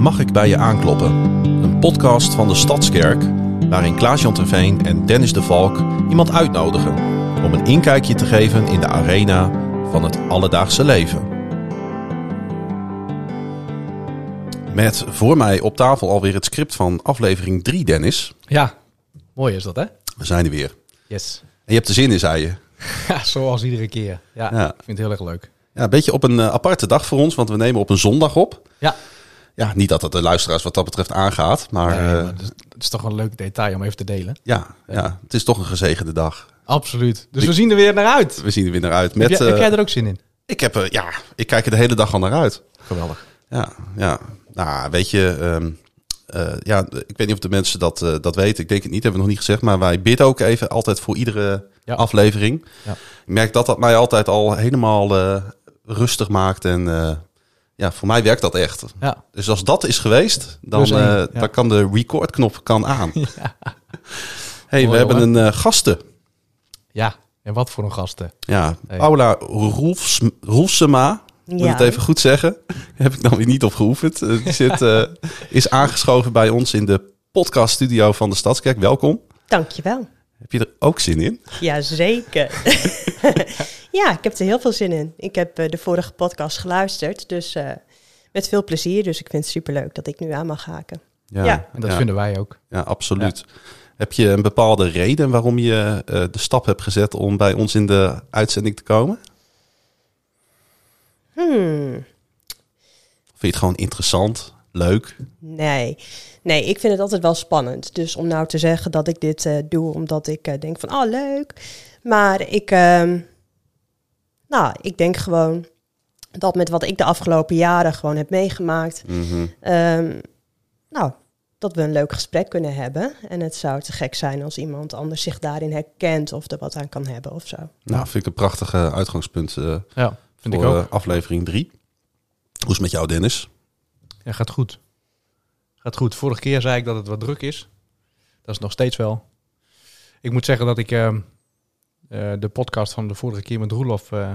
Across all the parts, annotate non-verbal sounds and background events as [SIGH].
Mag ik bij je aankloppen? Een podcast van de Stadskerk waarin Klaas-Jan Terveen en Dennis de Valk iemand uitnodigen om een inkijkje te geven in de arena van het alledaagse leven. Met voor mij op tafel alweer het script van aflevering 3, Dennis. Ja, mooi is dat, hè? We zijn er weer. Yes. En je hebt er zin in, zei je. Ja, zoals iedere keer. Ja, Ja. ik vind het heel erg leuk. Ja, een beetje op een eh, aparte dag voor ons, want we nemen op een zondag op. Ja, Ja, niet dat het de luisteraars wat dat betreft aangaat, maar, nee, eh, maar het, is, het is toch een leuk detail om even te delen. ja, ja, het is toch een gezegende dag. Absoluut. Dus we zien er weer naar uit. We zien er weer naar uit. Heb, Met, jij, heb eh, jij er ook zin in? ik, heb, er- ja, ik kijk er de hele dag al naar uit. Geweldig. Ja, ja. Nou, weet je, ehm, eh, ja, ik weet niet of de mensen dat, eh, dat weten. Ik denk het niet, hebben we nog niet gezegd. Maar wij bidden ook even altijd voor iedere Ja. aflevering. Ja. Ik merk dat dat mij altijd al helemaal eh, rustig maakt. En eh, ja, voor mij werkt dat echt. Ja. Dus als dat is geweest, dan, eh, ja. dan kan de recordknop kan aan. [LAUGHS] hey, we hebben hoor. een eh, gasten. Ja, en wat voor een gasten. Ja, Hey. Paula Roelfs, Roelfsema. Moet het even goed zeggen? [LAUGHS] Heb ik dan weer niet op geoefend. Eh, Die zit, eh, [LAUGHS] is aangeschoven bij ons in de podcaststudio van de Stadskerk. Welkom. Dankjewel. Heb je er ook zin in? Jazeker. [LAUGHS] ja, ik heb er heel veel zin in. Ik heb eh, de vorige podcast geluisterd, dus eh, met veel plezier. Dus ik vind het superleuk dat ik nu aan mag haken. Ja. En dat ja, vinden wij ook. ja, absoluut. Heb je een bepaalde reden waarom je eh, de stap hebt gezet om bij ons in de uitzending te komen? Hmm, Vind je het gewoon interessant, leuk? nee. Nee, ik vind het altijd wel spannend. Dus om nou te zeggen dat ik dit eh, doe omdat ik eh, denk van, oh leuk. Maar ik, ehm, nou, ik denk gewoon dat met wat ik de afgelopen jaren gewoon heb meegemaakt, Mhm. Ehm, nou, dat we een leuk gesprek kunnen hebben. En het zou te gek zijn als iemand anders zich daarin herkent of er wat aan kan hebben of zo. Nou, vind ik een prachtig eh, uitgangspunt eh, Ja, vind ik voor ook. eh, aflevering 3. Hoe is het met jou, Dennis? Ja, gaat goed. Gaat goed. Vorige keer zei ik dat het wat druk is. Dat is nog steeds wel. Ik moet zeggen dat ik ehm, eh, de podcast van de vorige keer met Roelof, eh,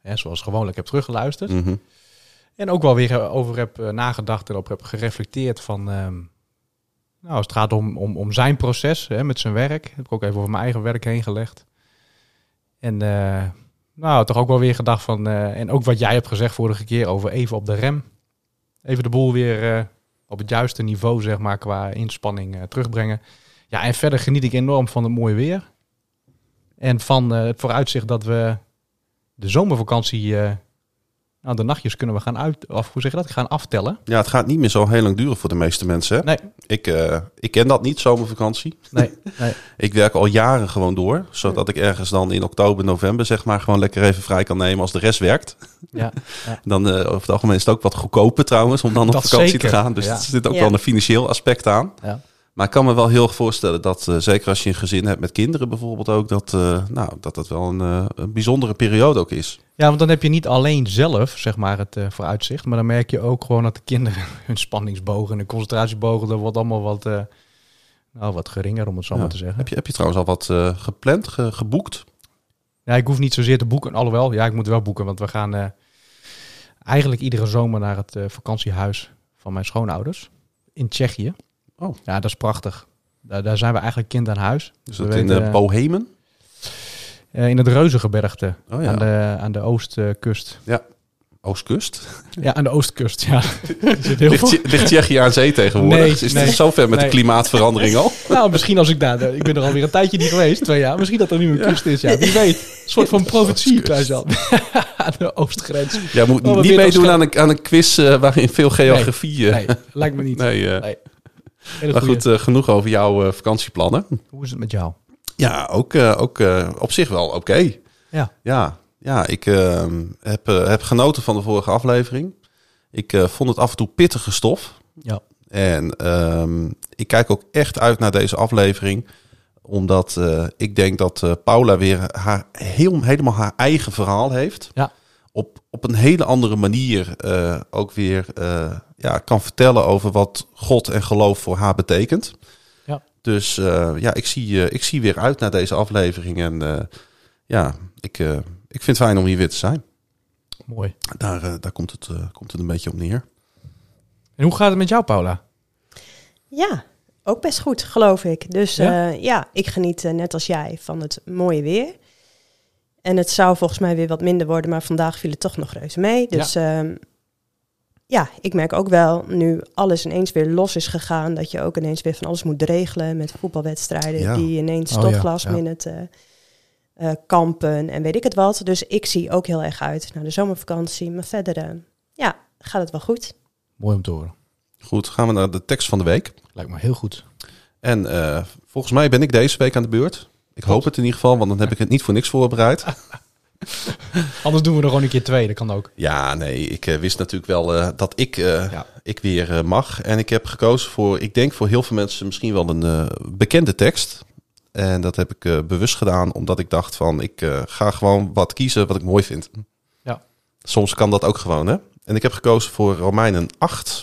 hè, zoals gewoonlijk, heb teruggeluisterd. Mhm. En ook wel weer over heb eh, nagedacht en op heb gereflecteerd van... ehm, nou, als het gaat om, om, om zijn proces hè, met zijn werk. Heb ik ook even over mijn eigen werk heen gelegd. En nou, toch ook wel weer gedacht van... en ook wat jij hebt gezegd vorige keer over even op de rem. Even de boel weer eh, op het juiste niveau, zeg maar, qua inspanning eh, terugbrengen. Ja, en verder geniet ik enorm van het mooie weer. En van eh, het vooruitzicht dat we de zomervakantie... nou, de nachtjes kunnen we gaan uit... Of hoe zeg je dat? Gaan aftellen. Ja, het gaat niet meer zo heel lang duren voor de meeste mensen. Hè? Nee, Ik, eh, ik ken dat niet, zomervakantie. nee, nee. [LAUGHS] Ik werk al jaren gewoon door. Zodat ik ergens dan in oktober, november zeg maar gewoon lekker even vrij kan nemen als de rest werkt. [LAUGHS] Ja, [LAUGHS] Dan eh, over het algemeen is het ook wat goedkoper trouwens om dan op Dat vakantie zeker, te gaan. Dus ja. er zit ook Ja. wel een financieel aspect aan. ja. Maar ik kan me wel heel erg voorstellen dat, eh, zeker als je een gezin hebt met kinderen bijvoorbeeld ook, dat eh, nou, dat, dat wel een, eh, een bijzondere periode ook is. ja, want dan heb je niet alleen zelf, zeg maar, het vooruitzicht. Maar dan merk je ook gewoon dat de kinderen [LAUGHS] hun spanningsbogen en hun concentratiebogen, dat wordt allemaal wat, nou, wat geringer, om het zo Ja. maar te zeggen. Heb je, heb je trouwens al wat gepland, ge- geboekt? Ja, ik hoef niet zozeer te boeken. Alhoewel, ja, ik moet wel boeken. Want we gaan eigenlijk iedere zomer naar het eh, vakantiehuis van mijn schoonouders in Tsjechië. Oh. Ja, dat is prachtig. Daar, daar zijn we eigenlijk kind aan huis. Is We dat in weten, de Bohemen? eh, in het Reuzengebergte Oh ja, aan, de, aan de oostkust. Oostkust. Ja, aan de oostkust, ja. [LAUGHS] Zit heel Ligt, ligt Tsjechië aan zee tegenwoordig? Nee, is nee. het zover met Nee. de klimaatverandering al? [LAUGHS] Nou, misschien als ik daar... Ik ben er alweer een tijdje niet geweest, twee jaar. Misschien dat er nu een kust is, ja. Wie weet. [LAUGHS] Een soort van profetie. Klaas-Jan. aan de oostgrens. Jij moet Oh, niet meedoen aan een, aan een quiz eh, waarin veel geografie... eh, Nee, lijkt me niet. nee, eh, maar goed, eh, genoeg over jouw eh, vakantieplannen. Hoe is het met jou? Ja, ook, eh, ook op zich wel oké. Ja. Ja, ja ik eh, heb, heb genoten van de vorige aflevering. Ik vond het af en toe pittige stof. Ja. En ehm, ik kijk ook echt uit naar deze aflevering. Omdat ik denk dat Paula weer haar, heel, helemaal haar eigen verhaal heeft. Ja. Op, op een hele andere manier ook weer ja, kan vertellen over wat God en geloof voor haar betekent. Ja. Dus eh, ja, ik zie, eh, ik zie weer uit naar deze aflevering. En eh, ja, ik, eh, ik vind het fijn om hier weer te zijn. Mooi. Daar, daar komt, het, eh, komt het een beetje op neer. En hoe gaat het met jou, Paula? Ja, ook best goed, geloof ik. Dus Ja? ja, ja ik geniet net als jij van het mooie weer. En het zou volgens mij weer wat minder worden, maar vandaag viel het toch nog reuze mee. Dus ja, ja ik merk ook wel, nu alles ineens weer los is gegaan, dat je ook ineens weer van alles moet regelen met voetbalwedstrijden Ja. die ineens Oh tot ja, last ja. minute eh, eh, kampen en weet ik het wat. Dus ik zie ook heel erg uit naar de zomervakantie. Maar verder, eh, ja, gaat het wel goed. Mooi om te horen. Goed, gaan we naar de tekst van de week. Lijkt me heel goed. En eh, volgens mij ben ik deze week aan de beurt. Ik hoop het in ieder geval, want dan heb ik het niet voor niks voorbereid. [LAUGHS] [LAUGHS] Anders doen we er gewoon een keer twee, dat kan ook. Ja, nee, ik eh, wist natuurlijk wel eh, dat ik, eh, Ja. ik weer mag. En ik heb gekozen voor, ik denk voor heel veel mensen misschien wel een bekende tekst. En dat heb ik bewust gedaan, omdat ik dacht van, ik ga gewoon wat kiezen wat ik mooi vind. Ja. Soms kan dat ook gewoon, hè. En ik heb gekozen voor Romeinen 8.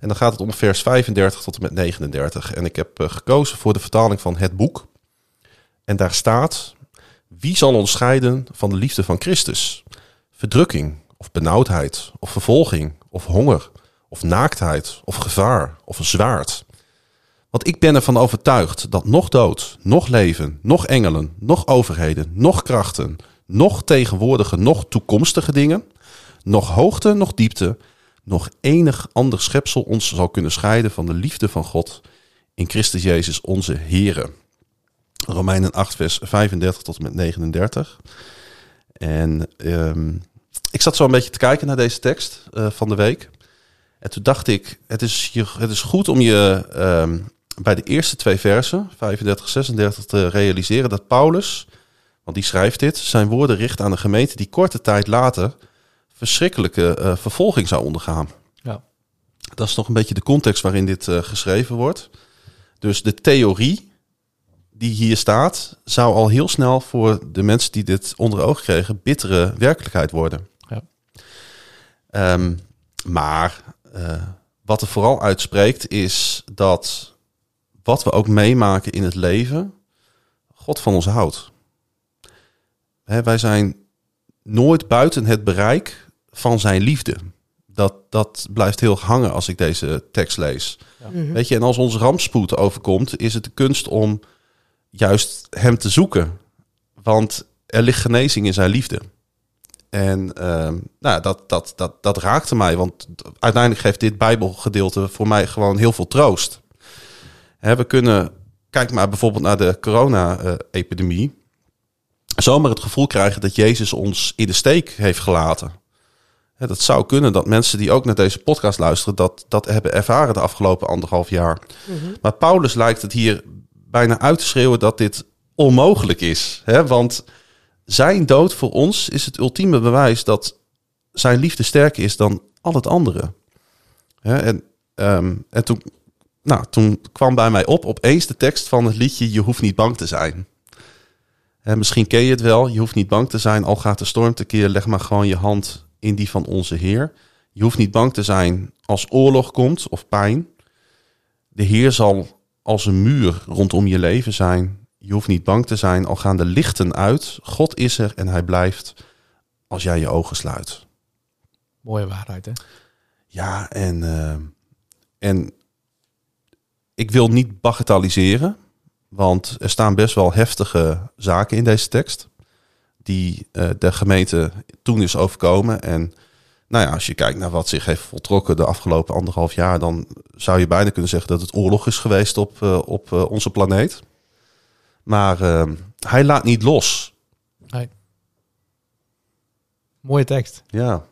En dan gaat het om vers 35 tot en met 39. En ik heb gekozen voor de vertaling van het boek. En daar staat: Wie zal ons scheiden van de liefde van Christus? Verdrukking, of benauwdheid, of vervolging, of honger, of naaktheid, of gevaar, of een zwaard. Want ik ben ervan overtuigd dat nog dood, nog leven, nog engelen, nog overheden, nog krachten, nog tegenwoordige, nog toekomstige dingen, nog hoogte, nog diepte, nog enig ander schepsel ons zal kunnen scheiden van de liefde van God in Christus Jezus onze Here. Romeinen 8, vers 35 tot en met 39. En ehm, ik zat zo een beetje te kijken naar deze tekst eh, van de week. En toen dacht ik, het is, je, het is goed om je ehm, bij de eerste twee versen, 35 36, te realiseren dat Paulus, want die schrijft dit, zijn woorden richt aan een gemeente die korte tijd later verschrikkelijke eh, vervolging zou ondergaan. Ja. Dat is nog een beetje de context waarin dit eh, geschreven wordt. Dus de theorie die hier staat, zou al heel snel voor de mensen die dit onder ogen kregen, bittere werkelijkheid worden. Ja. Ehm, maar eh, wat er vooral uitspreekt, is dat wat we ook meemaken in het leven, God van ons houdt. Hè, wij zijn nooit buiten het bereik van zijn liefde. Dat, dat blijft heel hangen als ik deze tekst lees. Mhm. Weet je, en als ons rampspoed overkomt, is het de kunst om juist hem te zoeken. Want er ligt genezing in zijn liefde. En ehm, nou, dat, dat, dat, dat raakte mij, want uiteindelijk geeft dit Bijbelgedeelte voor mij gewoon heel veel troost. Hè, we kunnen, kijk maar bijvoorbeeld naar de corona-epidemie, zomaar het gevoel krijgen dat Jezus ons in de steek heeft gelaten. Hè, dat zou kunnen dat mensen die ook naar deze podcast luisteren, dat, dat hebben ervaren de afgelopen anderhalf jaar. Mhm. Maar Paulus lijkt het hier bijna uit te schreeuwen dat dit onmogelijk is. Hè? Want zijn dood voor ons is het ultieme bewijs dat zijn liefde sterker is dan al het andere. Hè? En, ehm, en toen, nou, toen kwam bij mij op opeens de tekst van het liedje Je hoeft niet bang te zijn. Hè, misschien ken je het wel, je hoeft niet bang te zijn, al gaat de storm tekeer, leg maar gewoon je hand in die van onze Heer. Je hoeft niet bang te zijn als oorlog komt of pijn. De Heer zal als een muur rondom je leven zijn. Je hoeft niet bang te zijn, al gaan de lichten uit. God is er en hij blijft als jij je ogen sluit. Mooie waarheid, hè? Ja, en, eh, en ik wil niet bagatelliseren, want er staan best wel heftige zaken in deze tekst. Die eh, de gemeente toen is overkomen. En nou ja, als je kijkt naar wat zich heeft voltrokken de afgelopen anderhalf jaar, dan zou je bijna kunnen zeggen dat het oorlog is geweest op, eh, op eh, onze planeet. Maar eh, hij laat niet los. Mooie tekst. Ja,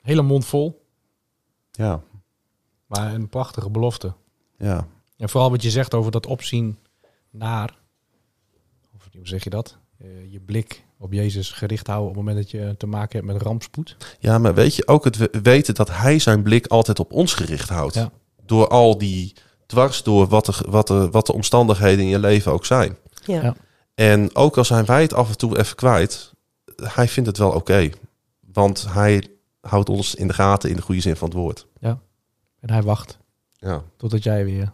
Hele mond vol, ja, maar een prachtige belofte. ja. En vooral wat je zegt over dat opzien naar, of hoe zeg je dat? Eh, je blik op Jezus gericht houden op het moment dat je te maken hebt met rampspoed. Ja, maar weet je, ook het we- weten dat hij zijn blik altijd op ons gericht houdt. Ja. Door al die dwars door wat de, wat, de, wat de omstandigheden in je leven ook zijn. Ja. Ja. En ook al zijn wij het af en toe even kwijt, hij vindt het wel oké. Want hij houdt ons in de gaten in de goede zin van het woord. En hij wacht Ja, totdat jij weer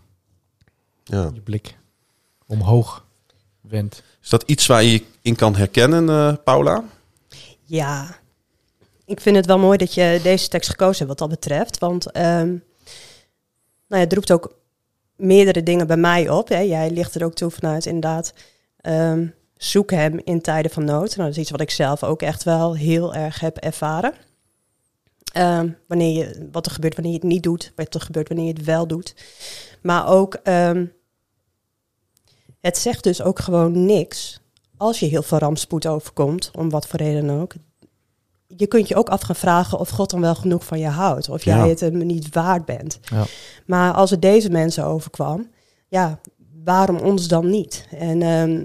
ja. je blik omhoog wendt. Is dat iets waar je je in kan herkennen, eh, Paula? Ja, ik vind het wel mooi dat je deze tekst gekozen hebt wat dat betreft. Want ehm, nou het roept ook meerdere dingen bij mij op. Hè. Jij ligt er ook toe vanuit inderdaad. ehm, zoek hem in tijden van nood. Nou, dat is iets wat ik zelf ook echt wel heel erg heb ervaren. Ehm, wanneer je, wat er gebeurt wanneer je het niet doet, wat er gebeurt wanneer je het wel doet. Maar ook, ehm, het zegt dus ook gewoon niks als je heel veel rampspoed overkomt, om wat voor reden ook. Je kunt je ook af gaan vragen of God dan wel genoeg van je houdt. Of jij Ja. het hem niet waard bent. Ja. Maar als het deze mensen overkwam, ja, waarom ons dan niet? En ehm,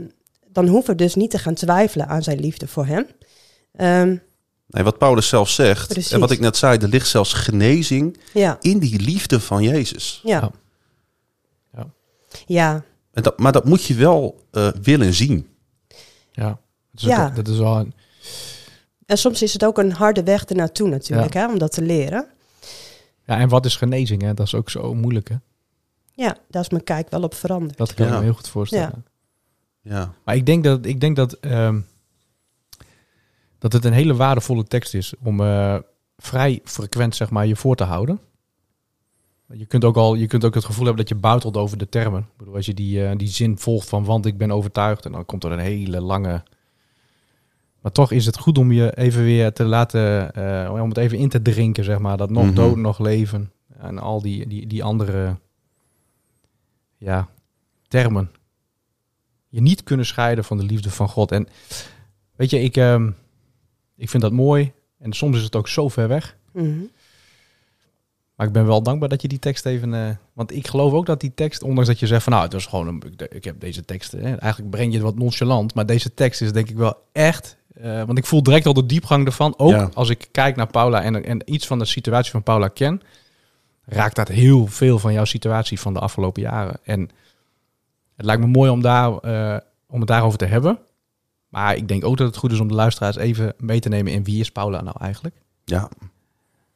dan hoeven we dus niet te gaan twijfelen aan zijn liefde voor hem. Ehm, Nee, wat Paulus zelf zegt, Precies. en wat ik net zei, er ligt zelfs genezing ja, in die liefde van Jezus. ja, Ja. ja. Ja. En dat, maar dat moet je wel eh, willen zien. Ja, dat is, Ja. ook- dat is wel een, En soms is het ook een harde weg ernaartoe natuurlijk, hè, om dat te leren. ja, en wat is genezing? Hè? Dat is ook zo moeilijk. Hè? Ja, daar is mijn kijk wel op veranderd. Dat kan ik Ja. me heel goed voorstellen. Ja, Maar ik denk dat, ik denk dat, ehm, dat het een hele waardevolle tekst is om eh, vrij frequent zeg maar, je voor te houden. Je kunt, ook al, je kunt ook het gevoel hebben dat je buitelt over de termen. Ik bedoel, als je die, eh, die zin volgt van want ik ben overtuigd en dan komt er een hele lange... Maar toch is het goed om je even weer te laten, eh, om het even in te drinken, zeg maar. Dat nog Mhm. dood, nog leven. En al die, die, die andere ja, termen. Je niet kunnen scheiden van de liefde van God. En weet je, ik, ehm, ik vind dat mooi. En soms is het ook zo ver weg. Mhm. Maar ik ben wel dankbaar dat je die tekst even... eh, want ik geloof ook dat die tekst, ondanks dat je zegt van... Nou, het was gewoon een, ik, ik heb deze tekst... Hè, eigenlijk breng je het wat nonchalant. Maar deze tekst is denk ik wel echt... eh, want ik voel direct al de diepgang ervan. Ook Ja. als ik kijk naar Paula en, en iets van de situatie van Paula ken... raakt dat heel veel van jouw situatie van de afgelopen jaren. En het lijkt me mooi om, daar, eh, om het daarover te hebben. Maar ik denk ook dat het goed is om de luisteraars even mee te nemen... in wie is Paula nou eigenlijk? ja.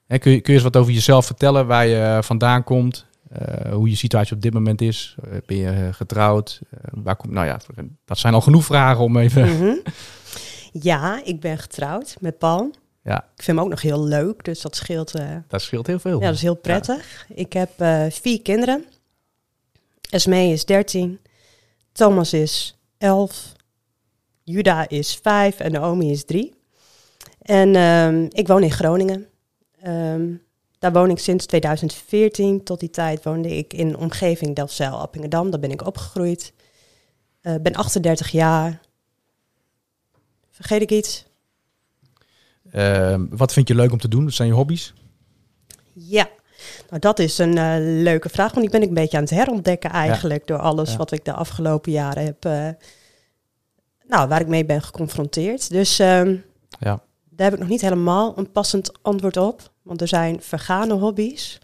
Hè, kun, je, kun je eens wat over jezelf vertellen, waar je vandaan komt, eh, hoe je situatie op dit moment is? Ben je getrouwd? Waar komt, nou ja, dat zijn al genoeg vragen om even. Mhm. [LAUGHS] Ja, ik ben getrouwd met Paul. Ja, Ik vind hem ook nog heel leuk, dus dat scheelt. eh, dat scheelt heel veel. ja, dat is heel prettig. Ik heb eh, vier kinderen. Esmee is 13, Thomas is 11, Juda is 5 en Naomi is 3. En ehm, ik woon in Groningen. Ehm, daar woon ik sinds 2014. Tot die tijd woonde ik in de omgeving Delfzijl, Appingedam. Daar ben ik opgegroeid. Eh ben 38 jaar. Vergeet ik iets? Eh, wat vind je leuk om te doen? Wat zijn je hobby's? Ja, nou dat is een eh, leuke vraag, want ik ben ik een beetje aan het herontdekken eigenlijk door alles Ja. wat ik de afgelopen jaren heb, eh, nou, waar ik mee ben geconfronteerd. Dus ehm, Ja. daar heb ik nog niet helemaal een passend antwoord op, want er zijn vergane hobby's.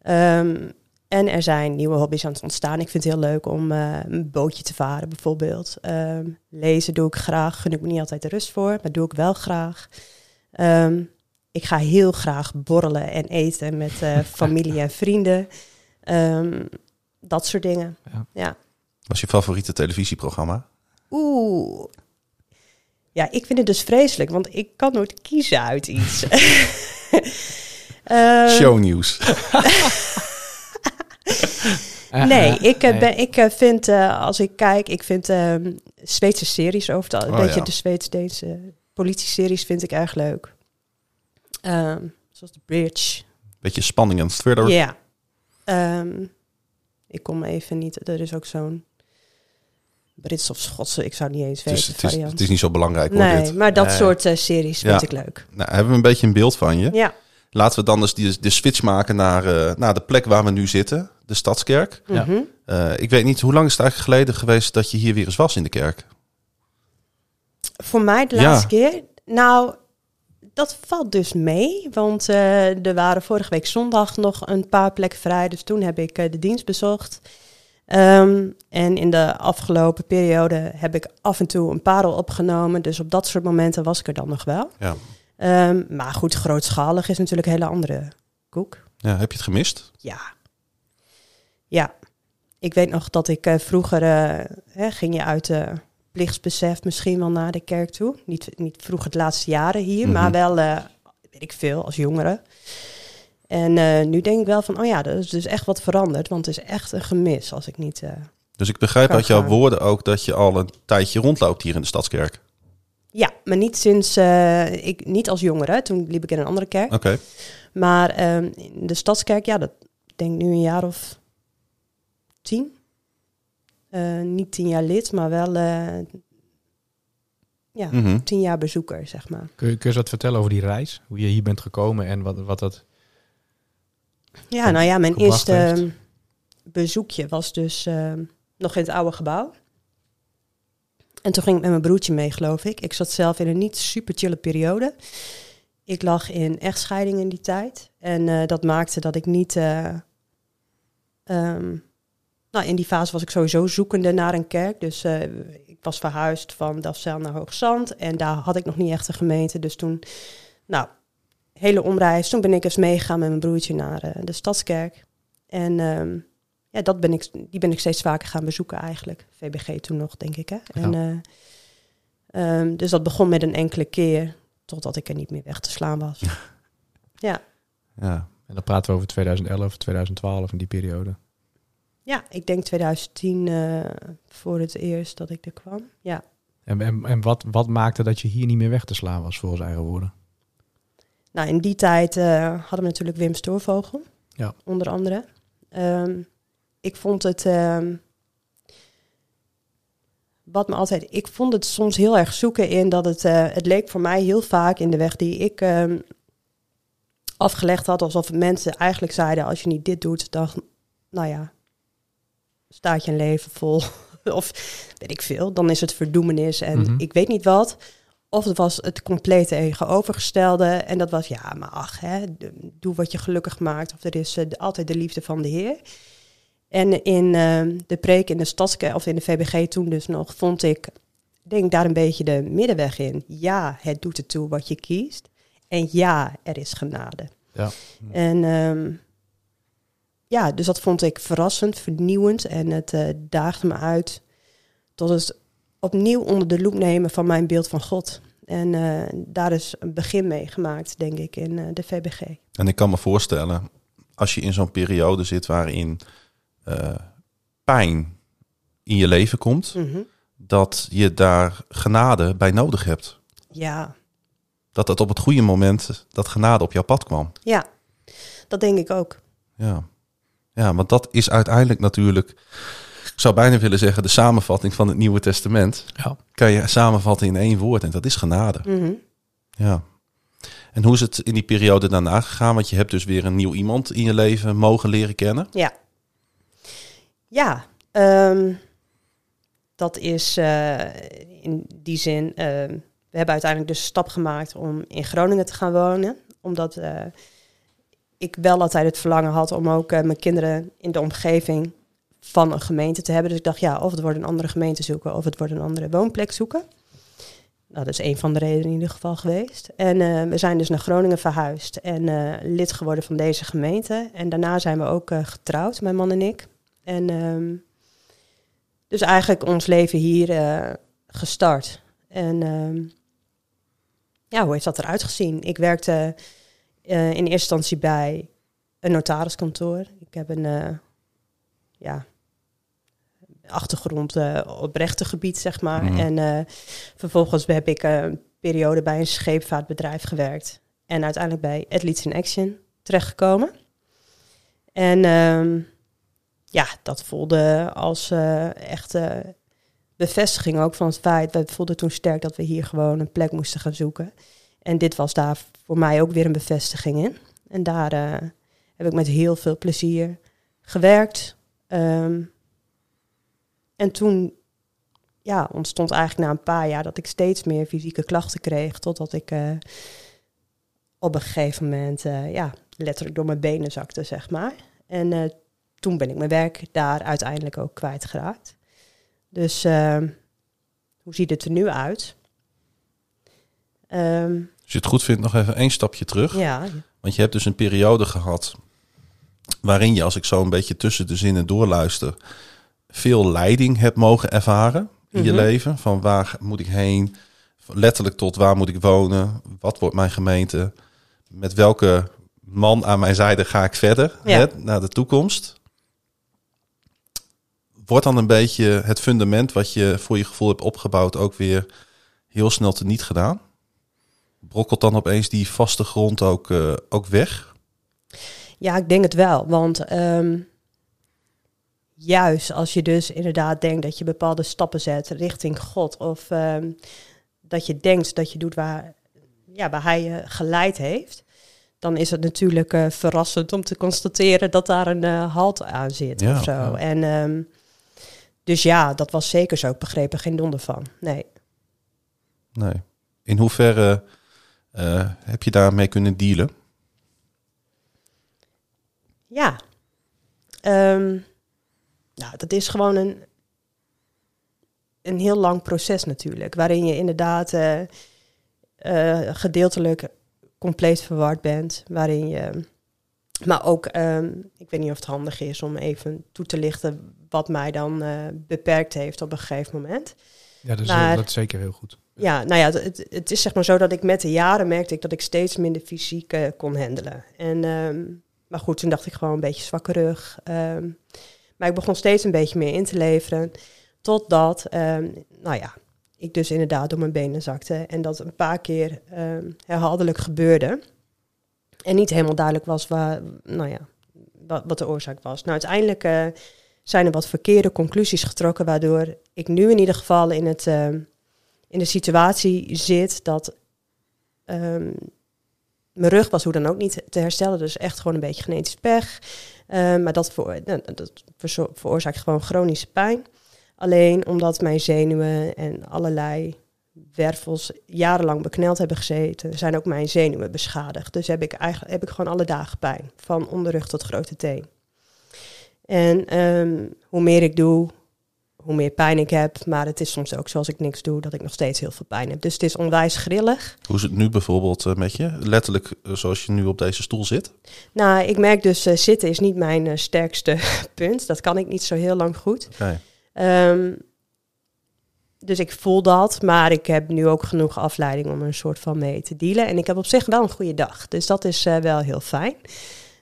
Ehm, en er zijn nieuwe hobby's aan het ontstaan. Ik vind het heel leuk om eh, een bootje te varen bijvoorbeeld. Ehm, lezen doe ik graag, gun ik me niet altijd de rust voor, maar doe ik wel graag. Ehm, ik ga heel graag borrelen en eten met eh, [LAUGHS] familie en vrienden. Ehm, dat soort dingen. Ja. ja. Was je favoriete televisieprogramma? Oeh. Ja, ik vind het dus vreselijk, want ik kan nooit kiezen uit iets. [LAUGHS] Ehm, Shownieuws. [LAUGHS] [LAUGHS] Nee, ik, eh, nee. Ben, ik eh, vind, eh, als ik kijk, ik vind ehm Zweedse series over het al- een Oh, beetje ja. de Zweeds-Deense politie-series vind ik erg leuk. Ehm, zoals The Bridge. Beetje spanning en thriller. Ja. Ehm, ik kom even niet, er is ook zo'n Brits of Schotse, ik zou niet eens Het, is, weten. het, is, het is niet zo belangrijk hoor, nee, dit. maar dat Nee. soort series vind ik leuk. Nou, hebben we een beetje een beeld van je. Ja. Laten we dan eens die, de switch maken naar, naar de plek waar we nu zitten. De Stadskerk. Ja. Mhm. Eh, ik weet niet, hoe lang is het eigenlijk geleden geweest dat je hier weer eens was in de kerk? Voor mij de Ja. laatste keer. Nou, dat valt dus mee. Want eh, er waren vorige week zondag nog een paar plekken vrij. Dus toen heb ik eh, de dienst bezocht. Ehm, en in de afgelopen periode heb ik af en toe een parel opgenomen. Dus op dat soort momenten was ik er dan nog wel. Ja. Ehm, maar goed, grootschalig is natuurlijk een hele andere koek. ja heb je het gemist? Ja. Ja. Ik weet nog dat ik eh, vroeger eh, hè, ging je uit eh plichtsbesef misschien wel naar de kerk toe. Niet, niet vroeg het laatste jaren hier, Mhm. maar wel, eh, weet ik veel, als jongere. En nu denk ik wel van, oh ja, er is dus echt wat veranderd. Want het is echt een gemis als ik niet... Dus ik begrijp uit jouw gaan. woorden ook dat je al een tijdje rondloopt hier in de Stadskerk. ja, maar niet sinds... ik, niet als jongere, toen liep ik in een andere kerk. Oké. Maar ehm, de Stadskerk, ja, dat denk ik nu een jaar of tien. Eh, niet tien jaar lid, maar wel eh, ja, Mhm. tien jaar bezoeker, zeg maar. Kun je, kun je eens wat vertellen over die reis? Hoe je hier bent gekomen en wat, wat dat... Ja, nou ja, mijn eerste heeft. ehm, bezoekje was dus ehm, nog in het oude gebouw. En toen ging ik met mijn broertje mee, geloof ik. Ik zat zelf in een niet super chille periode. Ik lag in echtscheiding in die tijd. En eh, dat maakte dat ik niet... eh, ehm, nou, in die fase was ik sowieso zoekende naar een kerk. Dus eh, ik was verhuisd van Delfzijl naar Hoogzand. En daar had ik nog niet echt een gemeente. Dus toen, nou, hele omreis. Toen ben ik eens meegegaan met mijn broertje naar eh, de Stadskerk. En ehm, ja, dat ben ik, die ben ik steeds vaker gaan bezoeken eigenlijk. VBG toen nog, denk ik. Hè? En, eh, ehm, dus dat begon met een enkele keer, totdat ik er niet meer weg te slaan was. [LAUGHS] ja. Ja. En dan praten we over 2011, 2012 in die periode. Ja, ik denk 2010 eh, voor het eerst dat ik er kwam. Ja. En, en, en wat, wat maakte dat je hier niet meer weg te slaan was, volgens eigen woorden? Nou, in die tijd eh, hadden we natuurlijk Wim Stoorvogel, Ja. onder andere. Ehm, ik vond het, ehm, wat me altijd, ik vond het soms heel erg zoeken in dat het, eh, het leek voor mij heel vaak in de weg die ik ehm, afgelegd had, alsof mensen eigenlijk zeiden, als je niet dit doet, dan, nou ja, staat je een leven vol, [LAUGHS] of weet ik veel, dan is het verdoemenis en Mhm. ik weet niet wat. Of het was het complete tegenovergestelde. En dat was, ja, maar ach, hè, doe wat je gelukkig maakt. Of er is eh, altijd de liefde van de Heer. En in eh, de preek in de stadskerk, of in de VBG toen dus nog, vond ik, denk daar een beetje de middenweg in. Ja, het doet ertoe wat je kiest. En ja, er is genade. Ja. En ehm, ja, dus dat vond ik verrassend, vernieuwend. En het eh, daagde me uit tot het opnieuw onder de loep nemen van mijn beeld van God. En eh, daar is een begin mee gemaakt, denk ik, in eh, de VBG. En ik kan me voorstellen, als je in zo'n periode zit waarin pijn in je leven komt, Mhm. dat je daar genade bij nodig hebt. Ja, Dat het op het goede moment, dat genade op jouw pad kwam. ja, dat denk ik ook. Ja. Ja, want dat is uiteindelijk natuurlijk, ik zou bijna willen zeggen, de samenvatting van het Nieuwe Testament. Ja. Kan je samenvatten in één woord en dat is genade. Mhm. Ja. En hoe is het in die periode daarna gegaan? Want je hebt dus weer een nieuw iemand in je leven mogen leren kennen. Ja. Ja, ehm, dat is eh, in die zin. ehm, we hebben uiteindelijk dus de stap gemaakt om in Groningen te gaan wonen. Omdat eh, ik wel altijd het verlangen had om ook eh, mijn kinderen in de omgeving van een gemeente te hebben. Dus ik dacht, ja, of het wordt een andere gemeente zoeken of het wordt een andere woonplek zoeken. Dat is een van de redenen in ieder geval geweest. En eh, we zijn dus naar Groningen verhuisd en eh, lid geworden van deze gemeente. En daarna zijn we ook getrouwd, mijn man en ik. En ehm, dus eigenlijk ons leven hier gestart. En ehm, ja, hoe heeft dat eruit gezien? Ik werkte eh, in eerste instantie bij een notariskantoor. Ik heb een eh, ja, achtergrond eh, op rechtengebied, zeg maar. Mhm. En vervolgens heb ik een periode bij een scheepvaartbedrijf gewerkt. En uiteindelijk bij Athletes in Action terechtgekomen. En ehm, ja, dat voelde als echte bevestiging ook van het feit. We voelden toen sterk dat we hier gewoon een plek moesten gaan zoeken. En dit was daar voor mij ook weer een bevestiging in. En daar eh, heb ik met heel veel plezier gewerkt. Ehm, en toen ja, ontstond eigenlijk na een paar jaar dat ik steeds meer fysieke klachten kreeg. Totdat ik eh, op een gegeven moment eh, ja, letterlijk door mijn benen zakte, zeg maar. En toen ben ik mijn werk daar uiteindelijk ook kwijtgeraakt. Dus ehm, hoe ziet het er nu uit? Ehm, Als je het goed vindt, nog even één stapje terug. ja, Want je hebt dus een periode gehad waarin je, als ik zo een beetje tussen de zinnen doorluister, veel leiding hebt mogen ervaren in je Mhm. leven. Van waar moet ik heen? Letterlijk tot waar moet ik wonen? Wat wordt mijn gemeente? Met welke man aan mijn zijde ga ik verder Ja. hè, naar de toekomst. Wordt dan een beetje het fundament wat je voor je gevoel hebt opgebouwd ook weer heel snel teniet gedaan? Brokkelt dan opeens die vaste grond ook, eh, ook weg? Ja, ik denk het wel. Want ehm, juist als je dus inderdaad denkt dat je bepaalde stappen zet richting God. Of ehm, dat je denkt dat je doet waar, ja, waar hij je geleid heeft. Dan is het natuurlijk eh, verrassend om te constateren dat daar een eh, halt aan zit Ja, of zo. ja. En ehm, dus ja, dat was zeker zo. Ik begreep er geen donder van. Nee. Nee. In hoeverre eh, heb je daarmee kunnen dealen? Ja. Ehm, nou, dat is gewoon een, een heel lang proces natuurlijk. Waarin je inderdaad eh, eh, gedeeltelijk compleet verward bent. Waarin je... Maar ook, ehm, ik weet niet of het handig is om even toe te lichten wat mij dan eh, beperkt heeft op een gegeven moment. Ja, dat is, Maar- dat is zeker heel goed. Ja, nou ja, het, is zeg maar zo dat ik met de jaren merkte ik dat ik steeds minder fysiek eh, kon handelen. En, ehm, maar goed, toen dacht ik gewoon een beetje zwakke rug. Ehm, maar ik begon steeds een beetje meer in te leveren. Totdat, ehm, nou ja, ik dus inderdaad door mijn benen zakte. En dat een paar keer herhaaldelijk gebeurde. En niet helemaal duidelijk was waar, nou ja, wat, wat de oorzaak was. Nou, uiteindelijk eh, zijn er wat verkeerde conclusies getrokken, waardoor ik nu in ieder geval in het... in de situatie zit dat ehm, mijn rug was hoe dan ook niet te herstellen. Dus echt gewoon een beetje genetisch pech. Ehm, maar dat, voor, nou, dat veroorzaakt gewoon chronische pijn. Alleen omdat mijn zenuwen en allerlei wervels jarenlang bekneld hebben gezeten, zijn ook mijn zenuwen beschadigd. Dus heb ik eigenlijk heb ik gewoon alle dagen pijn, van onderrug tot grote teen. En ehm, hoe meer ik doe, hoe meer pijn ik heb. Maar het is soms ook zoals ik niks doe, dat ik nog steeds heel veel pijn heb. Dus het is onwijs grillig. Hoe is het nu bijvoorbeeld eh, met je? Letterlijk eh, zoals je nu op deze stoel zit? Nou, ik merk dus eh, zitten is niet mijn sterkste [LAUGHS] punt. Dat kan ik niet zo heel lang goed. Ehm, dus ik voel dat, maar ik heb nu ook genoeg afleiding om een soort van mee te dealen. En ik heb op zich wel een goede dag, dus dat is wel heel fijn.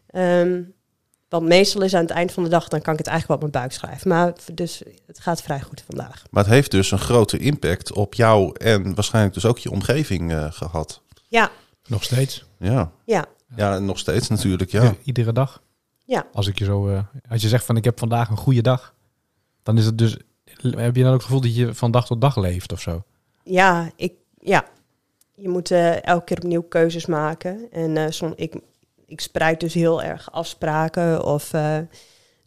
Ehm, want meestal is aan het eind van de dag, dan kan ik het eigenlijk wel op mijn buik schrijven. Maar dus het gaat vrij goed vandaag. Maar het heeft dus een grote impact op jou en waarschijnlijk dus ook je omgeving eh, gehad. Ja, Nog steeds. Ja. ja, ja, nog steeds natuurlijk. Ja. Ieder- iedere dag. ja. Als ik je zo, eh, als je zegt van ik heb vandaag een goede dag, dan is het dus, heb je dan ook het gevoel dat je van dag tot dag leeft of zo? Ja, ik, ja. je moet eh, elke keer opnieuw keuzes maken. En eh som, ik, ik spreid dus heel erg afspraken of eh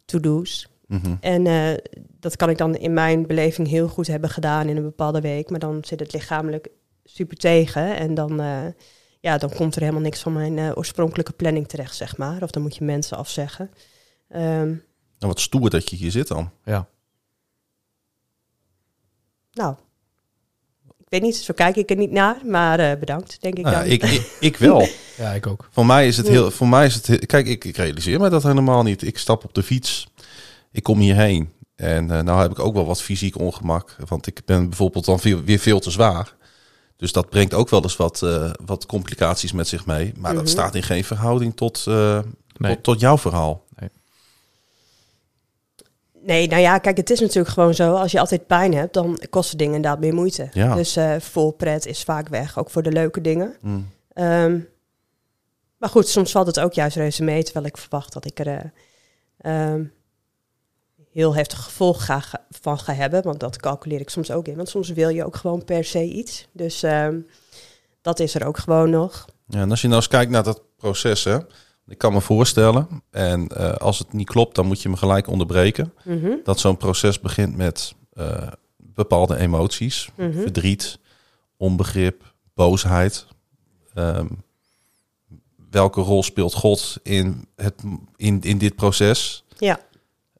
to-do's. Mhm. En eh, dat kan ik dan in mijn beleving heel goed hebben gedaan in een bepaalde week. Maar dan zit het lichamelijk super tegen. En dan, eh, ja, dan komt er helemaal niks van mijn eh, oorspronkelijke planning terecht, zeg maar. Of dan moet je mensen afzeggen. Ehm, Nou, wat stoer dat je hier zit dan. Ja. nou, weet niet, zo kijk ik er niet naar. Maar eh, bedankt, denk ik Nou, dan. ik, ik, ik wel. [LAUGHS] Ja, ik ook. Voor mij is het heel. Voor mij is het. heel- Kijk, ik, ik realiseer me dat helemaal niet. Ik stap op de fiets. Ik kom hierheen. En eh, nou heb ik ook wel wat fysiek ongemak. Want ik ben bijvoorbeeld dan veel, weer veel te zwaar. Dus dat brengt ook wel eens wat, eh, wat complicaties met zich mee. Maar Mhm. dat staat in geen verhouding tot, eh, Nee. tot, tot jouw verhaal. Nee, nou ja, kijk, het is natuurlijk gewoon zo. Als je altijd pijn hebt, dan kosten dingen inderdaad meer moeite. Ja. Dus eh vol pret is vaak weg, ook voor de leuke dingen. Mm. Ehm, maar goed, soms valt het ook juist reuze mee, terwijl ik verwacht dat ik er eh, ehm, heel heftig gevolg ga, ga- van ga hebben. Want dat calculeer ik soms ook in. Want soms wil je ook gewoon per se iets. Dus ehm, dat is er ook gewoon nog. Ja, en als je nou eens kijkt naar dat proces, hè. Ik kan me voorstellen, en eh, als het niet klopt, dan moet je me gelijk onderbreken. Mhm, Dat zo'n proces begint met eh, bepaalde emoties. mhm. verdriet, onbegrip, boosheid. Ehm, welke rol speelt God in, het, in, in dit proces? Ja.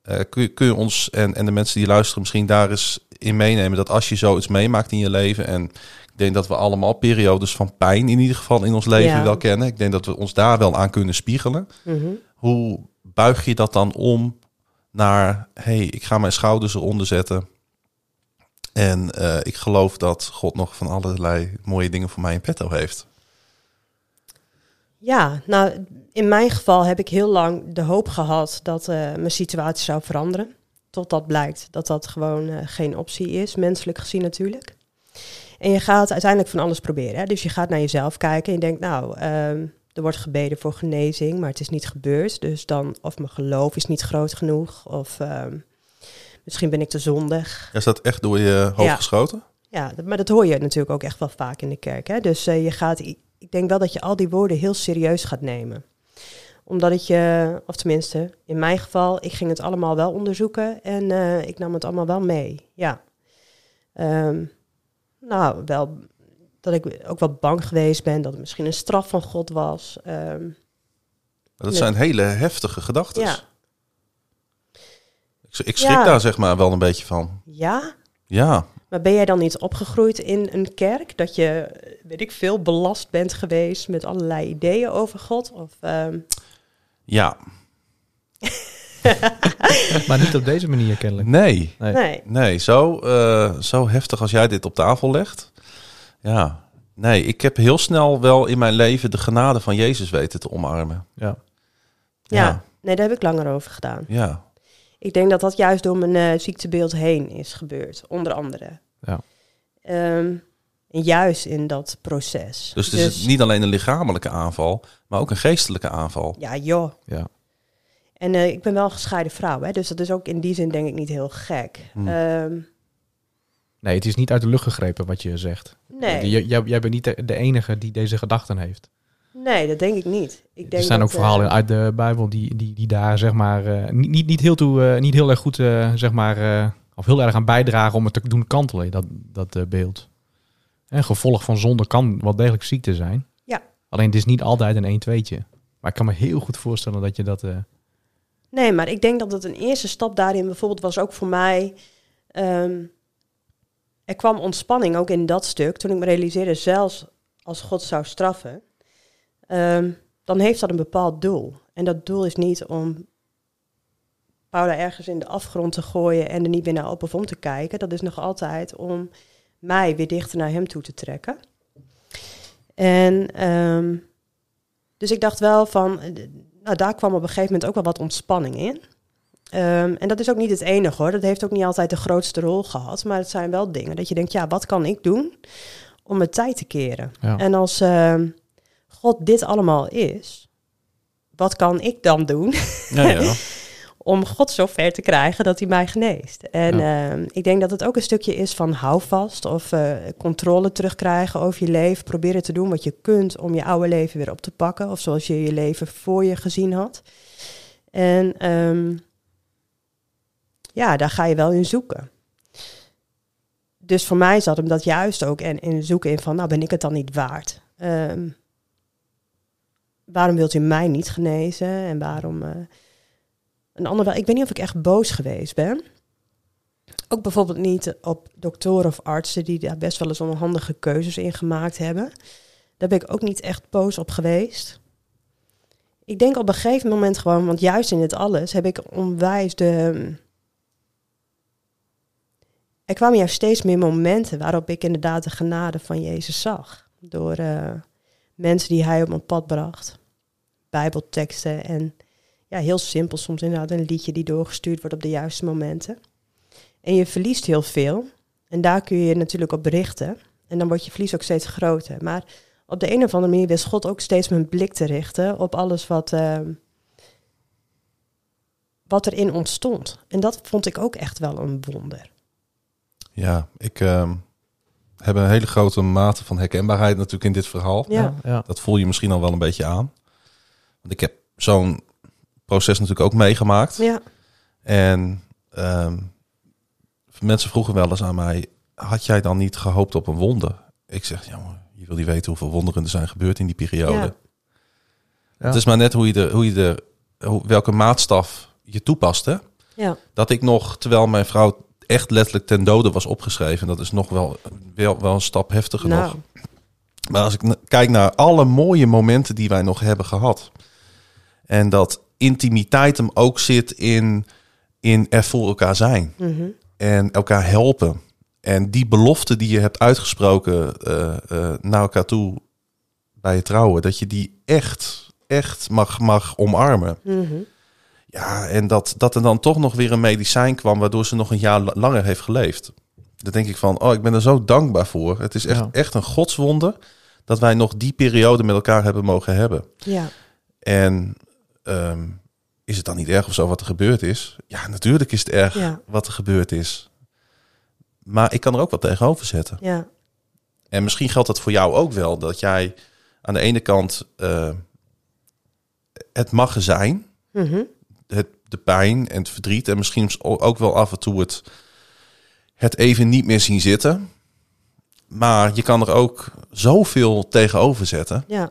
Eh, kun, je, kun je ons en, en de mensen die luisteren misschien daar eens in meenemen dat als je zoiets meemaakt in je leven en ik denk dat we allemaal periodes van pijn in ieder geval in ons leven Ja. wel kennen. Ik denk dat we ons daar wel aan kunnen spiegelen. mhm. Hoe buig je dat dan om naar, hey, ik ga mijn schouders eronder zetten. En eh, ik geloof dat God nog van allerlei mooie dingen voor mij in petto heeft. Ja, nou, in mijn geval heb ik heel lang de hoop gehad dat eh, mijn situatie zou veranderen. Totdat blijkt dat dat gewoon eh, geen optie is, menselijk gezien natuurlijk. En je gaat uiteindelijk van alles proberen. Hè? Dus je gaat naar jezelf kijken en je denkt, nou, ehm, er wordt gebeden voor genezing, maar het is niet gebeurd. Dus dan, of mijn geloof is niet groot genoeg, of ehm, misschien ben ik te zondig. Is dat echt door je hoofd Ja. geschoten? Ja, maar dat hoor je natuurlijk ook echt wel vaak in de kerk. Hè? Dus eh, je gaat, ik denk wel dat je al die woorden heel serieus gaat nemen. Omdat het je, of tenminste, in mijn geval, ik ging het allemaal wel onderzoeken en eh, ik nam het allemaal wel mee. Ja. Ehm, nou, wel dat ik ook wel bang geweest ben dat het misschien een straf van God was. Ehm, Dat zijn hele heftige gedachten. ja. Ik, ik schrik Ja. daar zeg maar wel een beetje van. ja, Ja, Maar ben jij dan niet opgegroeid in een kerk? Dat je, weet ik veel, belast bent geweest met allerlei ideeën over God? Of, ehm, ja, [LAUGHS] [LAUGHS] Maar niet op deze manier kennelijk. nee. Nee. nee. Nee, zo, eh, zo heftig als jij dit op tafel legt. Ja, nee, ik heb heel snel wel in mijn leven de genade van Jezus weten te omarmen. Ja. Ja. nee, daar heb ik langer over gedaan. ja. Ik denk dat dat juist door mijn eh, ziektebeeld heen is gebeurd, onder andere. Ja. Ehm, en juist in dat proces. Dus het is niet alleen een lichamelijke aanval, maar ook een geestelijke aanval. Ja, joh. Ja. En eh, ik ben wel een gescheiden vrouw, hè, dus dat is ook in die zin denk ik niet heel gek. Hmm. Ehm, Nee, het is niet uit de lucht gegrepen wat je zegt. nee, J- jij, jij bent niet de, de enige die deze gedachten heeft. nee, dat denk ik niet. Ik denk er zijn dat, ook verhalen eh, uit de Bijbel die, die, die daar zeg maar eh, niet, niet, niet, heel toe, eh, niet heel erg goed eh, zeg maar eh, of heel erg aan bijdragen om het te doen kantelen, dat, dat beeld. Een gevolg van zonde kan wel degelijk ziekte zijn. Ja. Alleen het is niet altijd een 1 2'tje. Maar ik kan me heel goed voorstellen dat je dat... Nee, maar ik denk dat het een eerste stap daarin bijvoorbeeld was ook voor mij. ehm, er kwam ontspanning ook in dat stuk. Toen ik me realiseerde, zelfs als God zou straffen, ehm, dan heeft dat een bepaald doel. En dat doel is niet om Paula ergens in de afgrond te gooien en er niet weer naar op of om te kijken. Dat is nog altijd om mij weer dichter naar hem toe te trekken. En ehm, dus ik dacht wel van, nou daar kwam op een gegeven moment ook wel wat ontspanning in. Ehm, en dat is ook niet het enige hoor. Dat heeft ook niet altijd de grootste rol gehad. Maar het zijn wel dingen dat je denkt, ja, wat kan ik doen om mijn tijd te keren? Ja. En als ehm, God dit allemaal is, wat kan ik dan doen Ja, ja. [LAUGHS] om God zo ver te krijgen dat hij mij geneest? En ehm, ik denk dat het ook een stukje is van houvast of eh, controle terugkrijgen over je leven. Proberen te doen wat je kunt om je oude leven weer op te pakken. Of zoals je je leven voor je gezien had. En ehm, ja, daar ga je wel in zoeken. Dus voor mij zat hem dat juist ook en in zoeken in van, nou ben ik het dan niet waard? Ehm, waarom wilt u mij niet genezen? En waarom... eh, een ander wel, ik weet niet of ik echt boos geweest ben. Ook bijvoorbeeld niet op doktoren of artsen die daar best wel eens onhandige keuzes in gemaakt hebben. Daar ben ik ook niet echt boos op geweest. Ik denk op een gegeven moment gewoon, want juist in dit alles heb ik onwijs de. Er kwamen juist steeds meer momenten waarop ik inderdaad de genade van Jezus zag. Door eh, mensen die hij op mijn pad bracht. Bijbelteksten en ja, heel simpel soms inderdaad een liedje die doorgestuurd wordt op de juiste momenten. En je verliest heel veel. En daar kun je je natuurlijk op richten. En dan wordt je verlies ook steeds groter. Maar op de een of andere manier wist God ook steeds mijn blik te richten op alles wat, ehm, wat erin ontstond. En dat vond ik ook echt wel een wonder. ja ik ehm, heb een hele grote mate van herkenbaarheid natuurlijk in dit verhaal. Ja, ja. Dat voel je misschien al wel een beetje aan. Want ik heb zo'n proces natuurlijk ook meegemaakt. ja, En ehm, mensen vroegen wel eens aan mij: had jij dan niet gehoopt op een wonder? Ik zeg, ja, maar je wil niet weten hoeveel wonderen er zijn gebeurd in die periode. Ja. Ja. Het is maar net hoe je de, hoe je de, hoe, welke maatstaf je toepast. Hè? ja, Dat ik nog, terwijl mijn vrouw echt letterlijk ten dode was opgeschreven, dat is nog wel, wel, wel een stap heftiger nog. nou, Maar als ik kijk naar alle mooie momenten die wij nog hebben gehad. En dat intimiteit hem ook zit in, in er voor elkaar zijn. mhm, En elkaar helpen. En die belofte die je hebt uitgesproken eh, eh, naar elkaar toe bij het trouwen, dat je die echt, echt mag, mag omarmen. Mhm. Ja, en dat, dat er dan toch nog weer een medicijn kwam, waardoor ze nog een jaar la- langer heeft geleefd. Dan denk ik van, oh, ik ben er zo dankbaar voor. Het is echt, Ja. echt een godswonde dat wij nog die periode met elkaar hebben mogen hebben. Ja. En ehm, is het dan niet erg of zo wat er gebeurd is? Ja, natuurlijk is het erg Ja. wat er gebeurd is. Maar ik kan er ook wat tegenover zetten. Ja. En misschien geldt dat voor jou ook wel. Dat jij aan de ene kant eh, het mag zijn. Mhm. Het, de pijn en het verdriet. En misschien ook wel af en toe het, het even niet meer zien zitten. Maar je kan er ook zoveel tegenover zetten. Ja.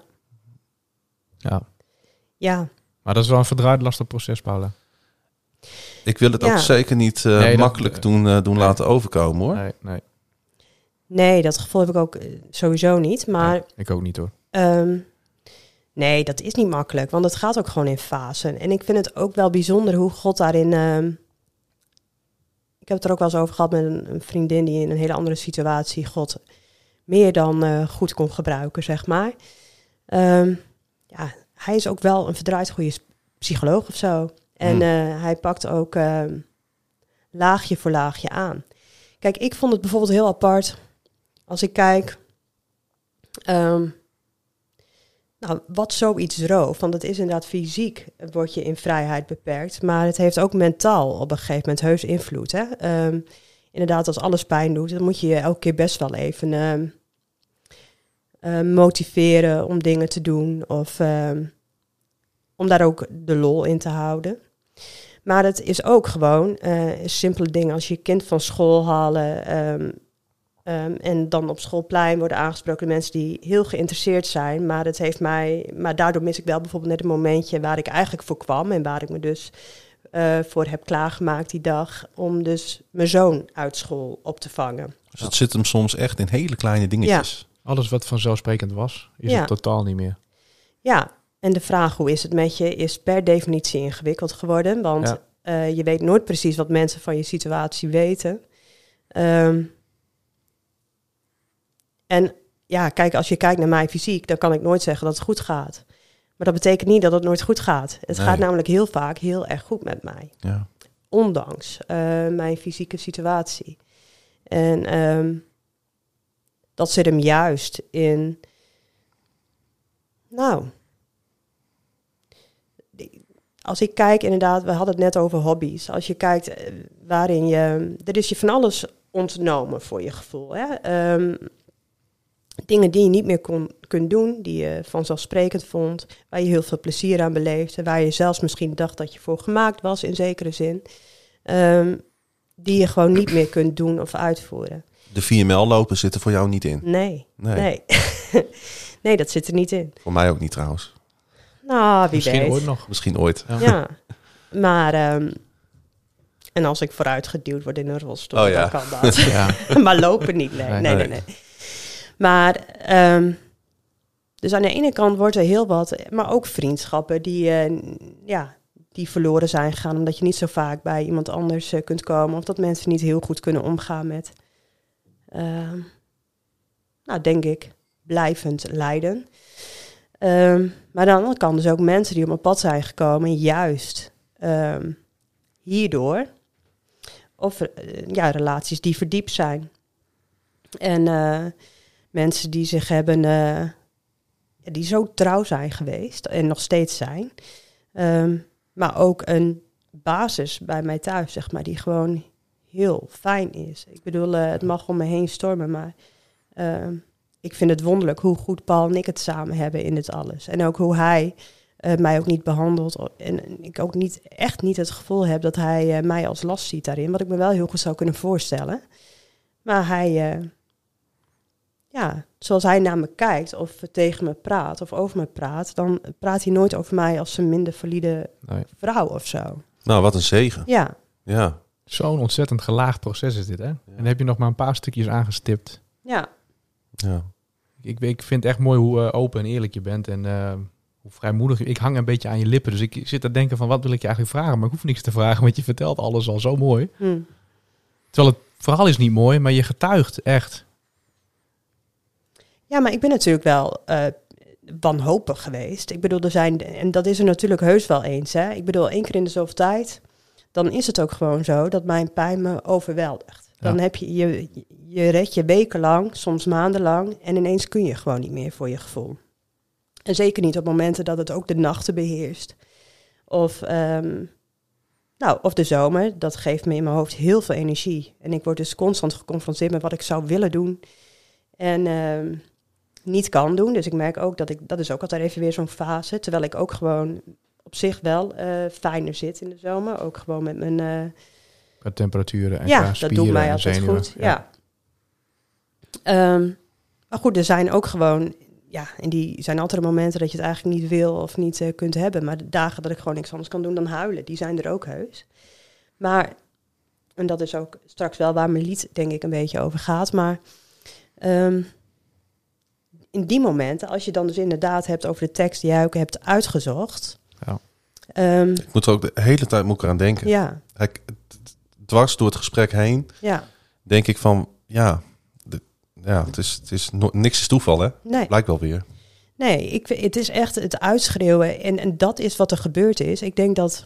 Ja. Ja. Maar dat is wel een verdraaid lastig proces, Paula. Ik wil het Ja. ook zeker niet eh, Nee, dat- makkelijk doen, eh, doen laten overkomen hoor. Nee, nee, Nee, dat gevoel heb ik ook eh, sowieso niet. Maar nee, ik ook niet hoor. Ehm, nee, dat is niet makkelijk, want het gaat ook gewoon in fasen. En ik vind het ook wel bijzonder hoe God daarin. ehm, ik heb het er ook wel eens over gehad met een, een vriendin die in een hele andere situatie God meer dan eh, goed kon gebruiken, zeg maar. Ehm, ja, hij is ook wel een verdraaid goede psycholoog of zo. En Hmm. eh, hij pakt ook ehm, laagje voor laagje aan. Kijk, ik vond het bijvoorbeeld heel apart als ik kijk. ehm, nou, wat zoiets rooft, want het is inderdaad fysiek, word je in vrijheid beperkt, maar het heeft ook mentaal op een gegeven moment heus invloed. Hè? Ehm, inderdaad, als alles pijn doet, dan moet je je elke keer best wel even eh, motiveren om dingen te doen of ehm, om daar ook de lol in te houden. Maar het is ook gewoon eh, simpele dingen als je je kind van school halen ehm, ehm, en dan op schoolplein worden aangesproken mensen die heel geïnteresseerd zijn. Maar, het heeft mij, maar daardoor mis ik wel bijvoorbeeld net een momentje waar ik eigenlijk voor kwam en waar ik me dus eh, voor heb klaargemaakt die dag om dus mijn zoon uit school op te vangen. Dus het zit hem soms echt in hele kleine dingetjes. Alles wat vanzelfsprekend was, is Ja. het totaal niet meer. Ja, en de vraag hoe is het met je is per definitie ingewikkeld geworden. Want Ja. eh, je weet nooit precies wat mensen van je situatie weten. Ehm, en ja, kijk, als je kijkt naar mij fysiek, dan kan ik nooit zeggen dat het goed gaat. Maar dat betekent niet dat het nooit goed gaat. Het Nee. gaat namelijk heel vaak heel erg goed met mij. Ja. Ondanks eh, mijn fysieke situatie. En ehm, dat zit hem juist in. Nou. Als ik kijk, inderdaad, we hadden het net over hobby's. Als je kijkt eh, waarin je. Er is je van alles ontnomen voor je gevoel. Hè? Ehm, dingen die je niet meer kon, kunt doen, die je vanzelfsprekend vond, waar je heel veel plezier aan beleefde, waar je zelfs misschien dacht dat je voor gemaakt was in zekere zin, Ehm, die je gewoon niet meer kunt doen of uitvoeren. De 4 mijl lopen zitten voor jou niet in. Nee, Nee. nee. [LAUGHS] Nee, dat zit er niet in. Voor mij ook niet trouwens. Nou, wie Misschien weet. ooit nog. Misschien ooit. Ja. Ja, maar ehm, en als ik vooruit geduwd word in een rolstoel, Oh ja. dan kan dat. [LAUGHS] Ja. [LAUGHS] maar lopen niet, nee. Nee. Nee, nee, Nee. nee. Maar, ehm, dus aan de ene kant wordt er heel wat, maar ook vriendschappen die, eh, ja, die verloren zijn gegaan, omdat je niet zo vaak bij iemand anders eh, kunt komen, of dat mensen niet heel goed kunnen omgaan met, ehm, nou, denk ik, blijvend lijden. Ehm, maar aan de andere kant dus ook mensen die op mijn pad zijn gekomen, juist ehm, hierdoor. Of eh, ja, relaties die verdiept zijn. En eh, mensen die zich hebben, eh, die zo trouw zijn geweest en nog steeds zijn. Maar ook een basis bij mij thuis, zeg maar, die gewoon heel fijn is. Ik bedoel, eh, het mag om me heen stormen, maar ehm, ik vind het wonderlijk hoe goed Paul en ik het samen hebben in dit alles. En ook hoe hij eh, mij ook niet behandelt. En ik ook niet, echt niet het gevoel heb dat hij eh, mij als last ziet daarin. Wat ik me wel heel goed zou kunnen voorstellen. Maar hij, ja, zoals hij naar me kijkt of tegen me praat of over me praat, dan praat hij nooit over mij als een minder valide Nee. vrouw of zo. Nou, wat een zegen. Ja, Ja. Zo'n ontzettend gelaagd proces is dit, hè? En dan heb je nog maar een paar stukjes aangestipt. ja, ja. Ik, ik vind het echt mooi hoe eh, open en eerlijk je bent en eh, hoe vrijmoedig. Ik hang een beetje aan je lippen, dus ik zit te denken van wat wil ik je eigenlijk vragen, maar ik hoef niks te vragen, want je vertelt alles al zo mooi. hm. Terwijl het verhaal is niet mooi, maar je getuigt echt. Ja, maar ik ben natuurlijk wel. eh, wanhopig geweest. Ik bedoel, er zijn, en dat is er natuurlijk heus wel eens. Hè? Ik bedoel, één keer in de zoveel tijd, dan is het ook gewoon zo dat mijn pijn me overweldigt. Dan Ja. heb je, je, je red je wekenlang, soms maandenlang, en ineens kun je gewoon niet meer voor je gevoel. En zeker niet op momenten dat het ook de nachten beheerst. Of, ehm, nou, of de zomer, dat geeft me in mijn hoofd heel veel energie. En ik word dus constant geconfronteerd met wat ik zou willen doen. En ehm, niet kan doen. Dus ik merk ook dat ik, dat is ook altijd even weer zo'n fase. Terwijl ik ook gewoon op zich wel eh, fijner zit in de zomer. Ook gewoon met mijn... eh, temperaturen en ja, dat doet mij altijd goed. Ja. Ehm, maar goed, er zijn ook gewoon, ja, en die zijn altijd momenten dat je het eigenlijk niet wil of niet eh, kunt hebben. Maar de dagen dat ik gewoon niks anders kan doen dan huilen, die zijn er ook heus. Maar, en dat is ook straks wel waar mijn lied denk ik een beetje over gaat. Maar ehm, in die momenten, als je dan dus inderdaad hebt over de tekst die jij ook hebt uitgezocht. Ja. Ehm, Ik moet er ook de hele tijd moet ik eraan denken. ja, Ik, dwars door het gesprek heen ja, denk ik van, ja, de, ja het is, het is no- niks is toeval, hè? nee. Blijkt wel weer. Nee, ik, het is echt het uitschreeuwen. En, en dat is wat er gebeurd is. Ik denk dat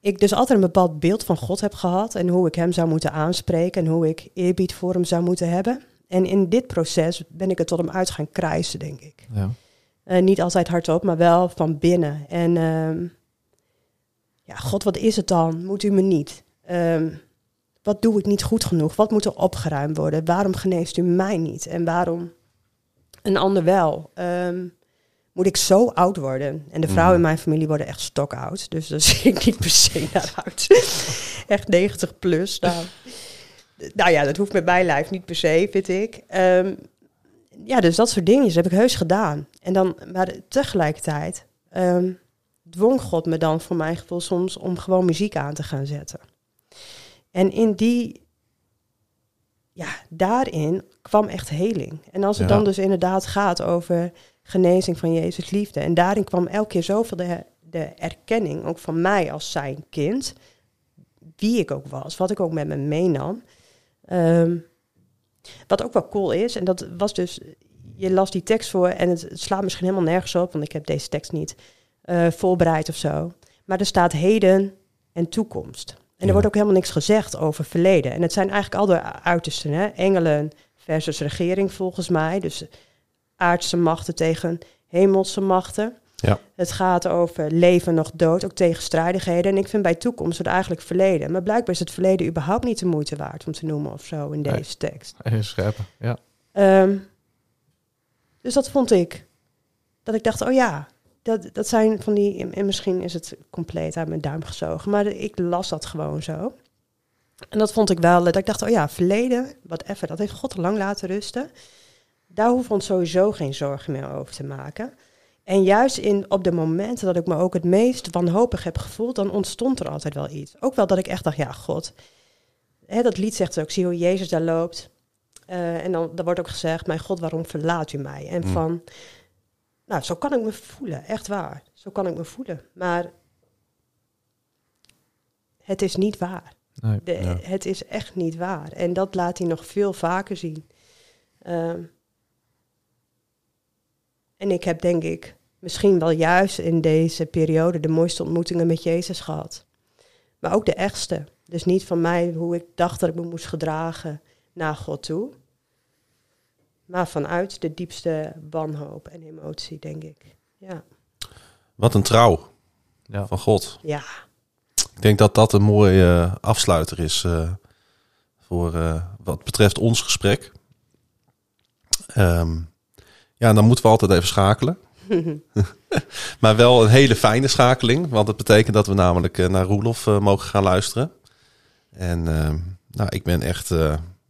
ik dus altijd een bepaald beeld van God heb gehad. En hoe ik hem zou moeten aanspreken. En hoe ik eerbied voor hem zou moeten hebben. En in dit proces ben ik het tot hem uit gaan krijsen, denk ik. Ja. Eh, niet altijd hardop, maar wel van binnen. En ehm, ja, God, wat is het dan? Moet u me niet? Ehm, wat doe ik niet goed genoeg? Wat moet er opgeruimd worden? Waarom geneest u mij niet? En waarom een ander wel? Ehm, moet ik zo oud worden? En de vrouwen in mijn familie worden echt stokoud. Dus daar [LAUGHS] zie ik niet per se naar uit. [LAUGHS] echt 90 plus. Nou, nou ja, dat hoeft met mijn lijf niet per se, vind ik. Ehm, ja, dus dat soort dingetjes heb ik heus gedaan. En dan, maar tegelijkertijd ehm, dwong God me dan voor mijn gevoel soms om gewoon muziek aan te gaan zetten. En in die, ja, daarin kwam echt heling. En als het Ja. dan dus inderdaad gaat over genezing van Jezus liefde. En daarin kwam elke keer zoveel de, de erkenning, ook van mij als zijn kind. Wie ik ook was, wat ik ook met me meenam. Ehm, wat ook wel cool is, en dat was dus, je las die tekst voor en het, het slaat misschien helemaal nergens op, want ik heb deze tekst niet eh, voorbereid of zo. Maar er staat heden en toekomst. En er wordt ook helemaal niks gezegd over verleden. En het zijn eigenlijk al de uitersten, hè? engelen versus regering volgens mij. Dus aardse machten tegen hemelse machten. Ja. Het gaat over leven nog dood, ook tegenstrijdigheden. En ik vind bij toekomst wordt eigenlijk verleden. Maar blijkbaar is het verleden überhaupt niet de moeite waard om te noemen of zo in Nee. deze tekst. Heel scherp. Ja. Ehm, dus dat vond ik. Dat ik dacht, oh ja, dat, dat zijn van die... En misschien is het compleet uit mijn duim gezogen. Maar ik las dat gewoon zo. En dat vond ik wel... Dat ik dacht, oh ja, verleden, whatever, dat heeft God lang laten rusten. Daar hoeven we ons sowieso geen zorgen meer over te maken. En juist in, op de momenten dat ik me ook het meest wanhopig heb gevoeld... dan ontstond er altijd wel iets. Ook wel dat ik echt dacht, ja, God... Hè, dat lied zegt ook, zie hoe Jezus daar loopt... Eh, en dan, dan wordt ook gezegd, mijn God, waarom verlaat u mij? En Mm. van, nou, zo kan ik me voelen, echt waar. Zo kan ik me voelen. Maar het is niet waar. Nee. De, Ja. Het is echt niet waar. En dat laat hij nog veel vaker zien. Ehm, en ik heb denk ik misschien wel juist in deze periode de mooiste ontmoetingen met Jezus gehad. Maar ook de echtste. Dus niet van mij hoe ik dacht dat ik me moest gedragen naar God toe. Maar vanuit de diepste wanhoop en emotie, denk ik. Ja. Wat een trouw Ja. van God. Ja. Ik denk dat dat een mooie eh, afsluiter is eh, voor eh, wat betreft ons gesprek. Ehm, ja, dan moeten we altijd even schakelen. [LAUGHS] [LAUGHS] maar wel een hele fijne schakeling. Want het betekent dat we namelijk naar Roelof mogen gaan luisteren. En ehm, nou, ik ben echt...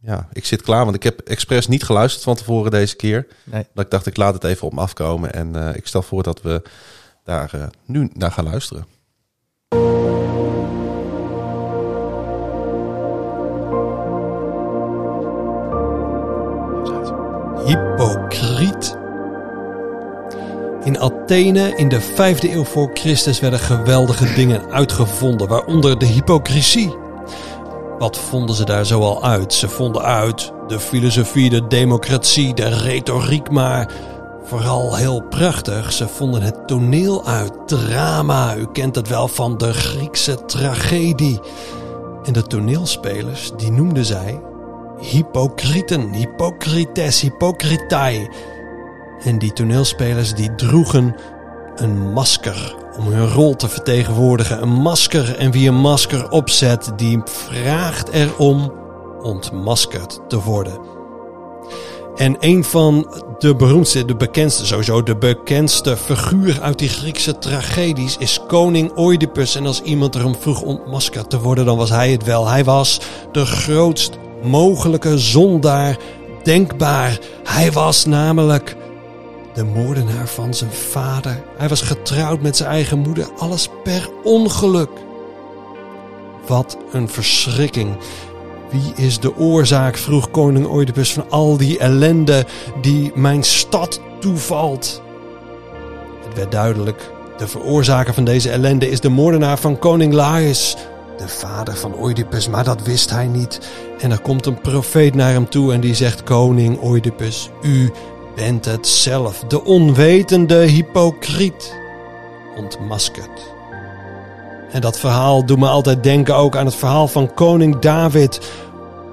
ja, ik zit klaar. Want ik heb expres niet geluisterd van tevoren deze keer. Nee. Dat ik dacht, ik laat het even op me afkomen. En eh, ik stel voor dat we daar eh, nu naar gaan luisteren. Hypocriet. In Athene in de 5e eeuw voor Christus werden geweldige dingen uitgevonden, waaronder de hypocrisie. Wat vonden ze daar zoal uit? Ze vonden uit de filosofie, de democratie, de retoriek, maar vooral heel prachtig. Ze vonden het toneel uit, drama. U kent het wel van de Griekse tragedie. En de toneelspelers, die noemden zij hypocrieten, hypocrites, hypocritai. En die toneelspelers die droegen een masker om hun rol te vertegenwoordigen. Een masker en wie een masker opzet, die vraagt erom ontmaskerd te worden. En een van de beroemdste, de bekendste, sowieso de bekendste figuur uit die Griekse tragedies is koning Oedipus. En als iemand erom vroeg ontmaskerd te worden, dan was hij het wel. Hij was de grootst mogelijke zondaar denkbaar. Hij was namelijk de moordenaar van zijn vader. Hij was getrouwd met zijn eigen moeder. Alles per ongeluk. Wat een verschrikking. Wie is de oorzaak, vroeg koning Oedipus, van al die ellende die mijn stad toevalt? Het werd duidelijk. De veroorzaker van deze ellende is de moordenaar van koning Laius, de vader van Oedipus, maar dat wist hij niet. En er komt een profeet naar hem toe en die zegt: Koning Oedipus, u bent het zelf, de onwetende hypocriet, ontmaskerd. En dat verhaal doet me altijd denken ook aan het verhaal van koning David.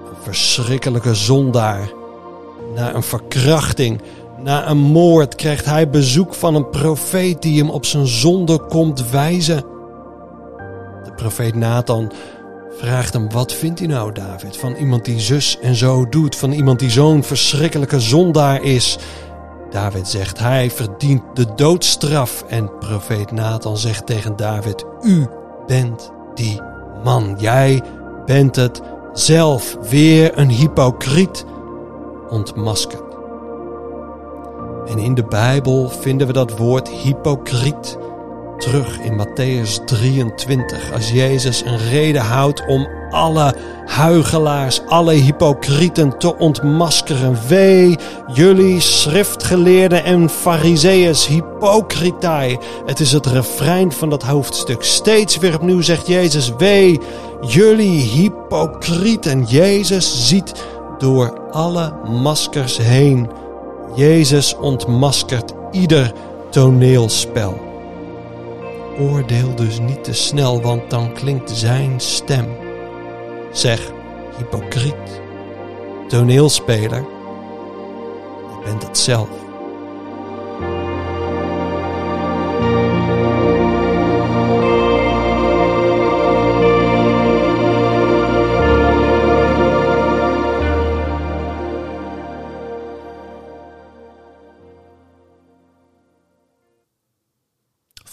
Een verschrikkelijke zondaar. Na een verkrachting, na een moord, krijgt hij bezoek van een profeet die hem op zijn zonde komt wijzen. De profeet Nathan vraagt hem: Wat vindt u nou, David? Van iemand die zus en zo doet, van iemand die zo'n verschrikkelijke zondaar is. David zegt: Hij verdient de doodstraf. En profeet Nathan zegt tegen David: U bent die man. Jij bent het zelf. Weer een hypocriet ontmaskerd. En in de Bijbel vinden we dat woord hypocriet terug in Matthäus 23. Als Jezus een reden houdt om alle huigelaars, alle hypocrieten te ontmaskeren. Wee, jullie schriftgeleerden en fariseeërs, hypocritai. Het is het refrein van dat hoofdstuk. Steeds weer opnieuw zegt Jezus, wee, jullie hypocrieten. Jezus ziet door alle maskers heen. Jezus ontmaskert ieder toneelspel. Oordeel dus niet te snel, want dan klinkt zijn stem. Zeg, hypocriet, toneelspeler, je bent het zelf.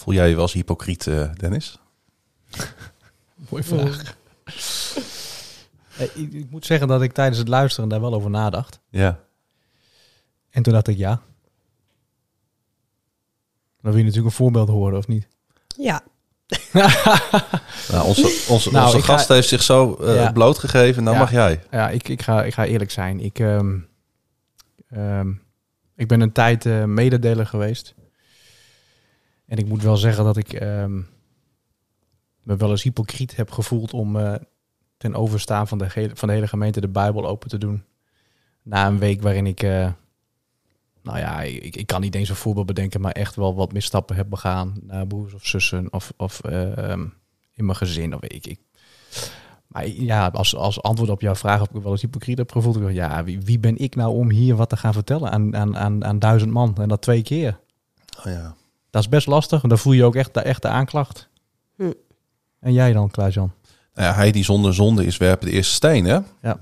Voel jij je wel als hypocriet, eh, Dennis? [LAUGHS] Mooie vraag. Eh, ik, ik moet zeggen dat ik tijdens het luisteren daar wel over nadacht. Ja. En toen dacht ik ja. Dan wil je natuurlijk een voorbeeld horen, of niet? Ja, [LAUGHS] Nou, onze onze, Nou, onze ik ga- gast heeft zich zo eh, Ja. blootgegeven. Nou Ja. mag jij. Ja, ik, ik, ga, ik ga eerlijk zijn. Ik, ehm, ehm, ik ben een tijd eh, mededeler geweest. En ik moet wel zeggen dat ik ehm, me wel eens hypocriet heb gevoeld om eh, ten overstaan van de, van de hele gemeente de Bijbel open te doen. Na een week waarin ik, eh, nou ja, ik, ik kan niet eens een voorbeeld bedenken, maar echt wel wat misstappen heb begaan naar broers of zussen of, of eh, ehm, in mijn gezin. Of ik, ik, maar ja, als, als antwoord op jouw vraag of ik wel eens hypocriet heb gevoeld. Ik ja, wie, wie ben ik nou om hier wat te gaan vertellen aan, aan, aan, aan duizend man? En dat twee keer. Oh, ja. Dat is best lastig. En dan voel je ook echt de echte aanklacht. Hm. En jij dan, Klaas-Jan? Nou ja, hij die zonder zonde is, werpen de eerste steen, hè? Ja.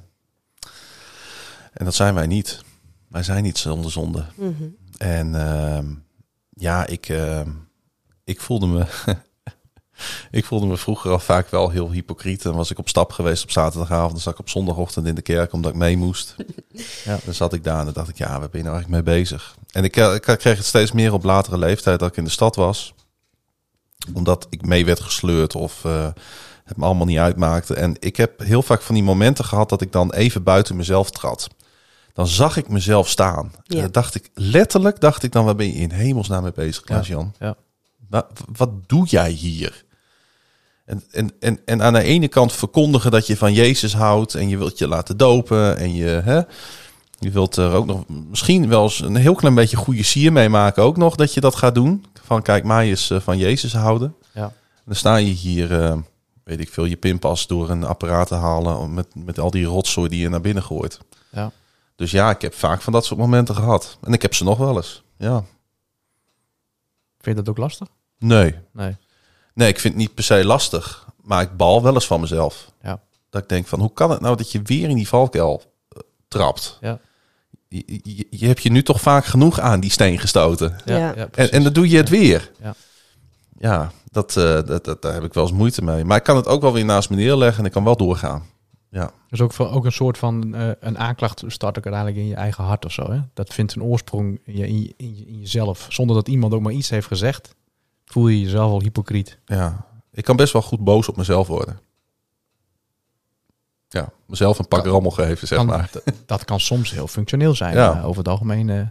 En dat zijn wij niet. Wij zijn niet zonder zonde. Mhm. En ehm, ja, ik, ehm, ik voelde me. [LAUGHS] ik voelde me vroeger al vaak wel heel hypocriet. Dan was ik op stap geweest op zaterdagavond. Dan zat ik op zondagochtend in de kerk omdat ik mee moest. [LAUGHS] Ja. Dan zat ik daar en dan dacht ik, ja, waar ben je nou eigenlijk mee bezig? En ik, eh, ik kreeg het steeds meer op latere leeftijd dat ik in de stad was. Omdat ik mee werd gesleurd of eh, het me allemaal niet uitmaakte. En ik heb heel vaak van die momenten gehad dat ik dan even buiten mezelf trad. Dan zag ik mezelf staan. Ja. En dan dacht ik, letterlijk dacht ik dan, waar ben je in hemelsnaam mee bezig, Klaas-Jan? Ja. Wa- Wat, doe jij hier? En, en, en, en aan de ene kant verkondigen dat je van Jezus houdt en je wilt je laten dopen en je, hè, Je wilt er ook nog misschien wel eens een heel klein beetje goede sier mee maken ook nog dat je dat gaat doen. Van kijk, mij is eh, van Jezus houden. Ja. Dan sta je hier, eh, weet ik veel, je pinpas door een apparaat te halen met, met al die rotzooi die je naar binnen gooit. Ja. Dus ja, ik heb vaak van dat soort momenten gehad. En ik heb ze nog wel eens. Ja. Vind je dat ook lastig? Nee. Nee. Nee, ik vind het niet per se lastig. Maar ik bal wel eens van mezelf. Ja. Dat ik denk van, hoe kan het nou dat je weer in die valkuil eh, trapt? Ja. Je, je, je hebt je nu toch vaak genoeg aan die steen gestoten. Ja, Ja. En, en dan doe je het weer. Ja. Ja, dat, eh, dat, dat, daar heb ik wel eens moeite mee. Maar ik kan het ook wel weer naast me neerleggen en ik kan wel doorgaan. Ja, Dus ook, voor, ook een soort van eh, een aanklacht start ook uiteindelijk in je eigen hart of zo. Hè? Dat vindt een oorsprong in, je, in, je, in, je- in jezelf. Zonder dat iemand ook maar iets heeft gezegd, voel je jezelf al hypocriet. ja. Ik kan best wel goed boos op mezelf worden. Ja, mezelf een pak rammel geven, zeg Kan- maar. Dat kan soms heel functioneel zijn. Ja. eh, over het algemeen. eh.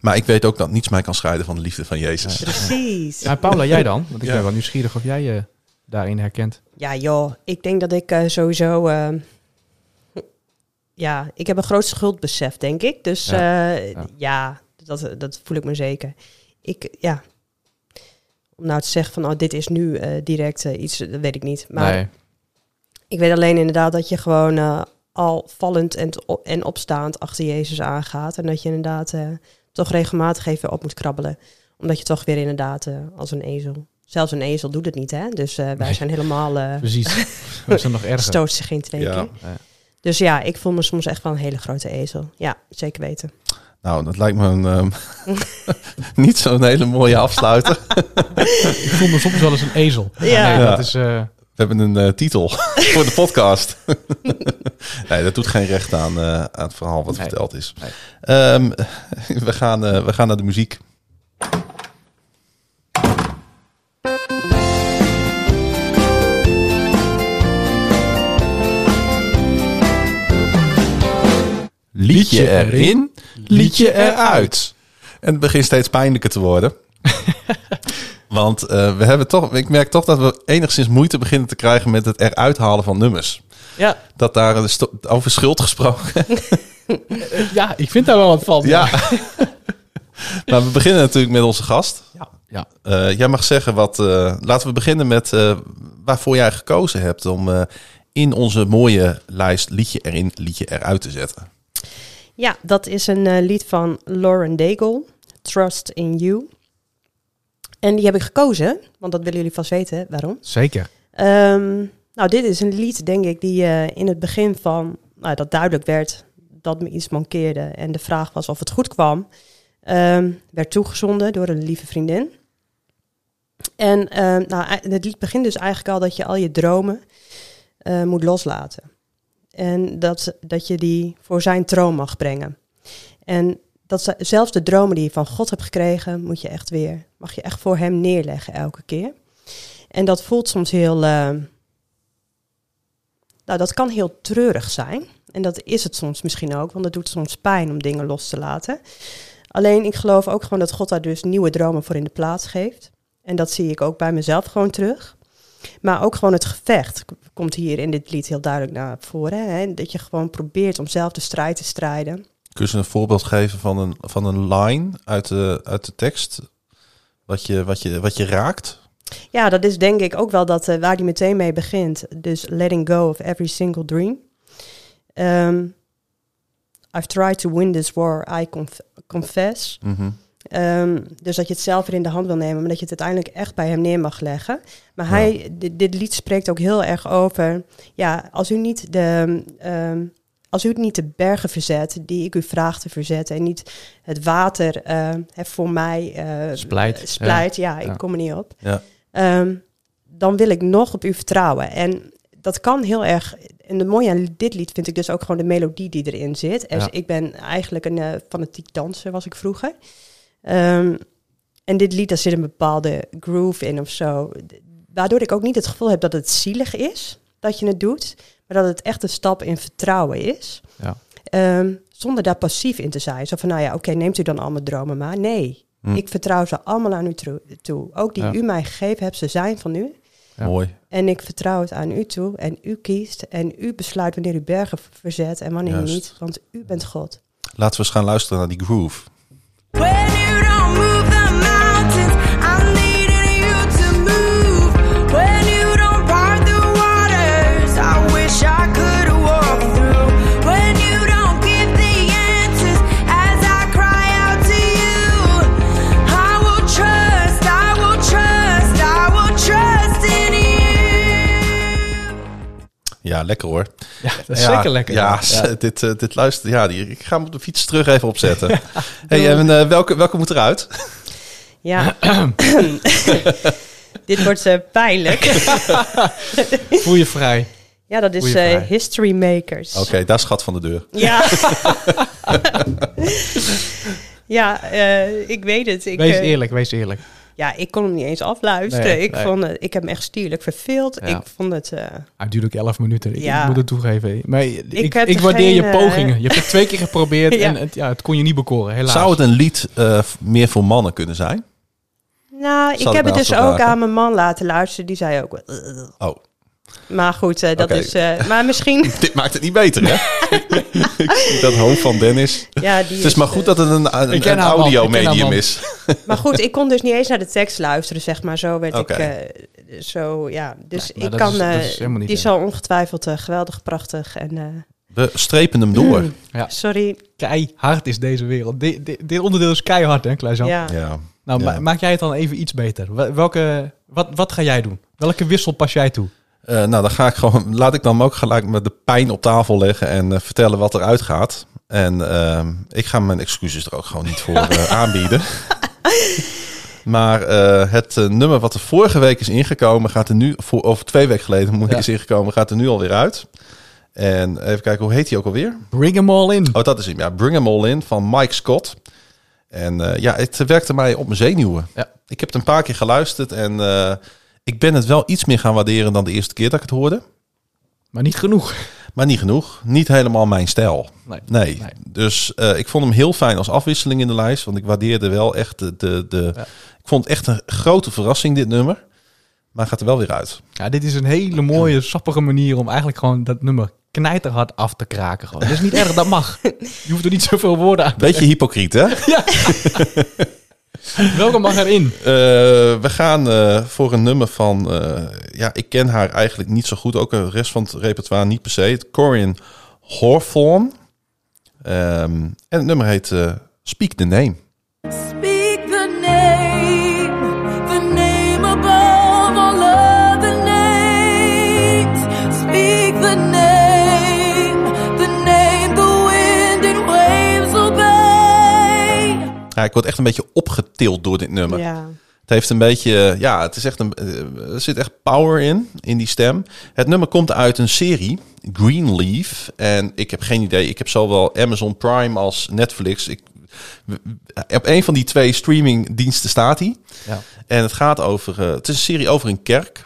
Maar ik weet ook dat niets mij kan scheiden van de liefde van Jezus. Precies. Ja, Paula, jij dan? Want ik Ja. ben wel nieuwsgierig of jij je daarin herkent. Ja, joh. Ik denk dat ik eh, sowieso... eh, ja, ik heb een groot schuldbesef, denk ik. Dus Ja, ja, ja. ja dat, dat voel ik me zeker. Ik, ja... Om nou te zeggen van, oh, dit is nu eh, direct eh, iets, dat weet ik niet. Maar nee. ik weet alleen inderdaad dat je gewoon eh, al vallend en, op- en opstaand achter Jezus aangaat. En dat je inderdaad eh, toch regelmatig even op moet krabbelen. Omdat je toch weer inderdaad als een ezel... Zelfs een ezel doet het niet, hè? Dus eh, wij Nee. zijn helemaal... eh Precies. [LAUGHS] Is dan nog erger. stoot zich geen twee Ja. keer. Ja. Dus ja, ik voel me soms echt wel een hele grote ezel. Ja, zeker weten. Nou, dat lijkt me een, ehm, [LAUGHS] niet zo'n hele mooie afsluiter. Ik voel me soms wel eens een ezel. Ja. nee, Ja. dat is... eh, We hebben een eh, titel [LAUGHS] voor de podcast. [LAUGHS] nee, dat doet geen recht aan, eh, aan het verhaal wat Nee. verteld is. Nee. Ehm, we, gaan, eh, we gaan naar de muziek. Liedje erin, liedje eruit. En het begint steeds pijnlijker te worden. [LAUGHS] Want eh, we hebben toch, ik merk toch dat we enigszins moeite beginnen te krijgen met het eruit halen van nummers. ja. Dat daar over schuld gesproken. [LAUGHS] ja, ik vind daar wel wat van. ja. maar [LAUGHS] we beginnen natuurlijk met onze gast. Ja. ja. Eh, jij mag zeggen wat. eh, laten we beginnen met eh, waarvoor jij gekozen hebt om eh, in onze mooie lijst liedje erin, liedje eruit te zetten. Ja, dat is een eh, lied van Lauren Daigle, Trust in You. En die heb ik gekozen, want dat willen jullie vast weten waarom. Zeker. Ehm, nou, dit is een lied, denk ik, die eh, in het begin van, nou, dat duidelijk werd dat me iets mankeerde. En de vraag was of het goed kwam, ehm, werd toegezonden door een lieve vriendin. En ehm, nou, ei- het lied begint dus eigenlijk al dat je al je dromen eh, moet loslaten. En dat, dat je die voor zijn troon mag brengen. En dat ze- zelfs de dromen die je van God hebt gekregen, moet je echt weer, mag je echt voor hem neerleggen elke keer. En dat voelt soms heel. eh, nou, dat kan heel treurig zijn. En dat is het soms misschien ook, want het doet soms pijn om dingen los te laten. Alleen ik geloof ook gewoon dat God daar dus nieuwe dromen voor in de plaats geeft. En dat zie ik ook bij mezelf gewoon terug. Maar ook gewoon het gevecht komt hier in dit lied heel duidelijk naar voren. Hè? Dat je gewoon probeert om zelf de strijd te strijden. Kun je een voorbeeld geven van een, van een line uit de, uit de tekst? Wat je, wat, je, wat je raakt? Ja, dat is denk ik ook wel dat, eh, waar die meteen mee begint. Dus letting go of every single dream. Ehm, I've tried to win this war, I conf- confess. Mhm. Ehm, dus dat je het zelf weer in de hand wil nemen, maar dat je het uiteindelijk echt bij hem neer mag leggen. Maar hij, dit, dit lied spreekt ook heel erg over, ja, als u niet de, ehm, als u het niet de bergen verzet die ik u vraag te verzetten en niet het water hè, voor mij eh, Splijt, eh, splijt ja, Ja. ik kom er niet op. Ja. Ehm, dan wil ik nog op u vertrouwen. En dat kan heel erg. En het mooie aan dit lied vind ik dus ook gewoon de melodie die erin zit. Ja. ik ben eigenlijk een fanatiek danser, was ik vroeger. Ehm, en dit lied, daar zit een bepaalde groove in of zo. Waardoor ik ook niet het gevoel heb dat het zielig is dat je het doet. Maar dat het echt een stap in vertrouwen is. Ja. Ehm, zonder daar passief in te zijn. Zo van, nou ja, oké, neemt u dan al mijn dromen maar. Nee, Hm. ik vertrouw ze allemaal aan u toe. Ook die Ja. u mij gegeven hebt, ze zijn van u. Ja. Mooi. En ik vertrouw het aan u toe. En u kiest. En u besluit wanneer u bergen verzet en wanneer Juist. niet. Want u bent God. Laten we eens gaan luisteren naar die groove. Ja, lekker hoor. Ja, dat is Ja, zeker lekker. [LAUGHS] Ja, dit, eh, dit luister. Ja, die, ik ga hem op de fiets terug even opzetten. [LAUGHS] hey, en eh, welke, welke moet eruit? Ja. [CLEARS THROAT] [LAUGHS] Dit wordt eh, pijnlijk. Voel je vrij. ja, dat is eh. History Makers. Oké, daar is schat van de deur. Ja. ja, eh, ik weet het. Ik, Wees eerlijk, wees eerlijk. Ja, ik kon hem niet eens afluisteren. Nee, ik, nee. Vond het, ik heb hem echt stierlijk verveeld. Ja. Ik vond het... eh, Hij duurt ook 11 minuten. Ik, Ja. ik moet het toegeven. Maar ik, ik, heb er waardeer je geen, eh, pogingen. Je hebt het twee keer geprobeerd [LAUGHS] Ja. en het, ja, het kon je niet bekoren, helaas. Zou het een lied eh, meer voor mannen kunnen zijn? nou, ik Zal ik heb me het dus ook aan mijn man laten luisteren. Die zei ook... Oh, Maar goed, eh, dat is... eh, maar misschien... [LAUGHS] dit maakt het niet beter, hè? Ik [LAUGHS] zie dat hoofd van Dennis. ja, die Het is maar eh, goed dat het een, een, Ik ken een haar man, ik ken haar audio-medium is. [LAUGHS] Maar goed, ik kon dus niet eens naar de tekst luisteren, zeg maar. Zo werd Oké. ik... eh, zo, ja. Dus Nee, ik kan... is- dat eh, is helemaal niet die erg. zal ongetwijfeld eh, geweldig, prachtig en... eh, We strepen hem door. mm, Ja. Sorry. Keihard is deze wereld. Di- di- dit onderdeel is keihard, hè, Kluisan? Ja. Ja. Nou, Ja. ma- maak jij het dan even iets beter. Wel- Welke, wat, wat ga jij doen? Welke wissel pas jij toe? Eh, nou, dan ga ik gewoon. Laat ik dan ook gelijk met de pijn op tafel leggen en eh, vertellen wat eruit gaat. En ehm, ik ga mijn excuses er ook gewoon niet voor [LAUGHS] eh, aanbieden. Maar eh, het eh, nummer wat er vorige week is ingekomen, gaat er nu, voor, of twee weken geleden moet ik is ingekomen, gaat er nu alweer uit. En even kijken, hoe heet hij ook alweer? Bring them all in. Oh, dat is hem. Ja, Bring 'em All In van Mike Scott. En eh, ja, het werkte mij op mijn zenuwen. Ja. Ik heb het een paar keer geluisterd en eh, ik ben het wel iets meer gaan waarderen dan de eerste keer dat ik het hoorde. Maar niet genoeg. Maar niet genoeg. Niet helemaal mijn stijl. Nee. Nee. Nee. Dus eh, ik vond hem heel fijn als afwisseling in de lijst. Want ik waardeerde wel echt de... de, de Ja. Ik vond het echt een grote verrassing, dit nummer. Maar hij gaat er wel weer uit. Ja, dit is een hele mooie, sappige manier om eigenlijk gewoon dat nummer knijterhard af te kraken. Gewoon. Dat is niet erg, dat mag. [LAUGHS] Je hoeft er niet zoveel woorden aan te Beetje hypocriet, hè? [LAUGHS] [LAUGHS] [LAUGHS] Welke mag erin? Eh, we gaan eh, voor een nummer van... eh, ja, ik ken haar eigenlijk niet zo goed. Ook de rest van het repertoire niet per se. Het Corian Hawthorne. Ehm, en het nummer heet Speak the Name. Speak Ja, ik word echt een beetje opgetild door dit nummer. Ja. Het heeft een beetje, ja, het is echt een, eh, er zit echt power in, in die stem. Het nummer komt uit een serie, Greenleaf. En ik heb geen idee, ik heb zowel Amazon Prime als Netflix. Ik, op een van die twee streamingdiensten staat hij. Ja. En het gaat over, eh, het is een serie over een kerk.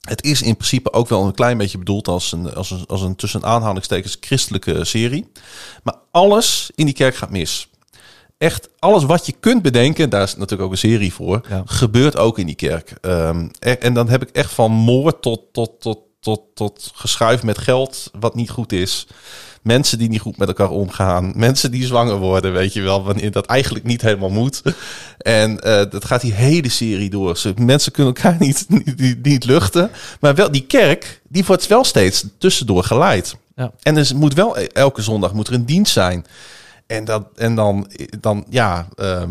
Het is in principe ook wel een klein beetje bedoeld als een, als een, als een tussen aanhalingstekens christelijke serie. Maar alles in die kerk gaat mis. Echt alles wat je kunt bedenken, daar is natuurlijk ook een serie voor, Ja. gebeurt ook in die kerk. Ehm, en, en dan heb ik echt van moord tot, tot, tot, tot, tot geschuif met geld wat niet goed is. Mensen die niet goed met elkaar omgaan. Mensen die zwanger worden, weet je wel, wanneer dat eigenlijk niet helemaal moet. [LAUGHS] En eh, dat gaat die hele serie door. Ze, mensen kunnen elkaar [LAUGHS] niet, niet, niet, luchten. Maar wel, die kerk, die wordt wel steeds tussendoor geleid. Ja. En er moet wel elke zondag moet er een dienst zijn. En, dat, en dan, dan ja, eh,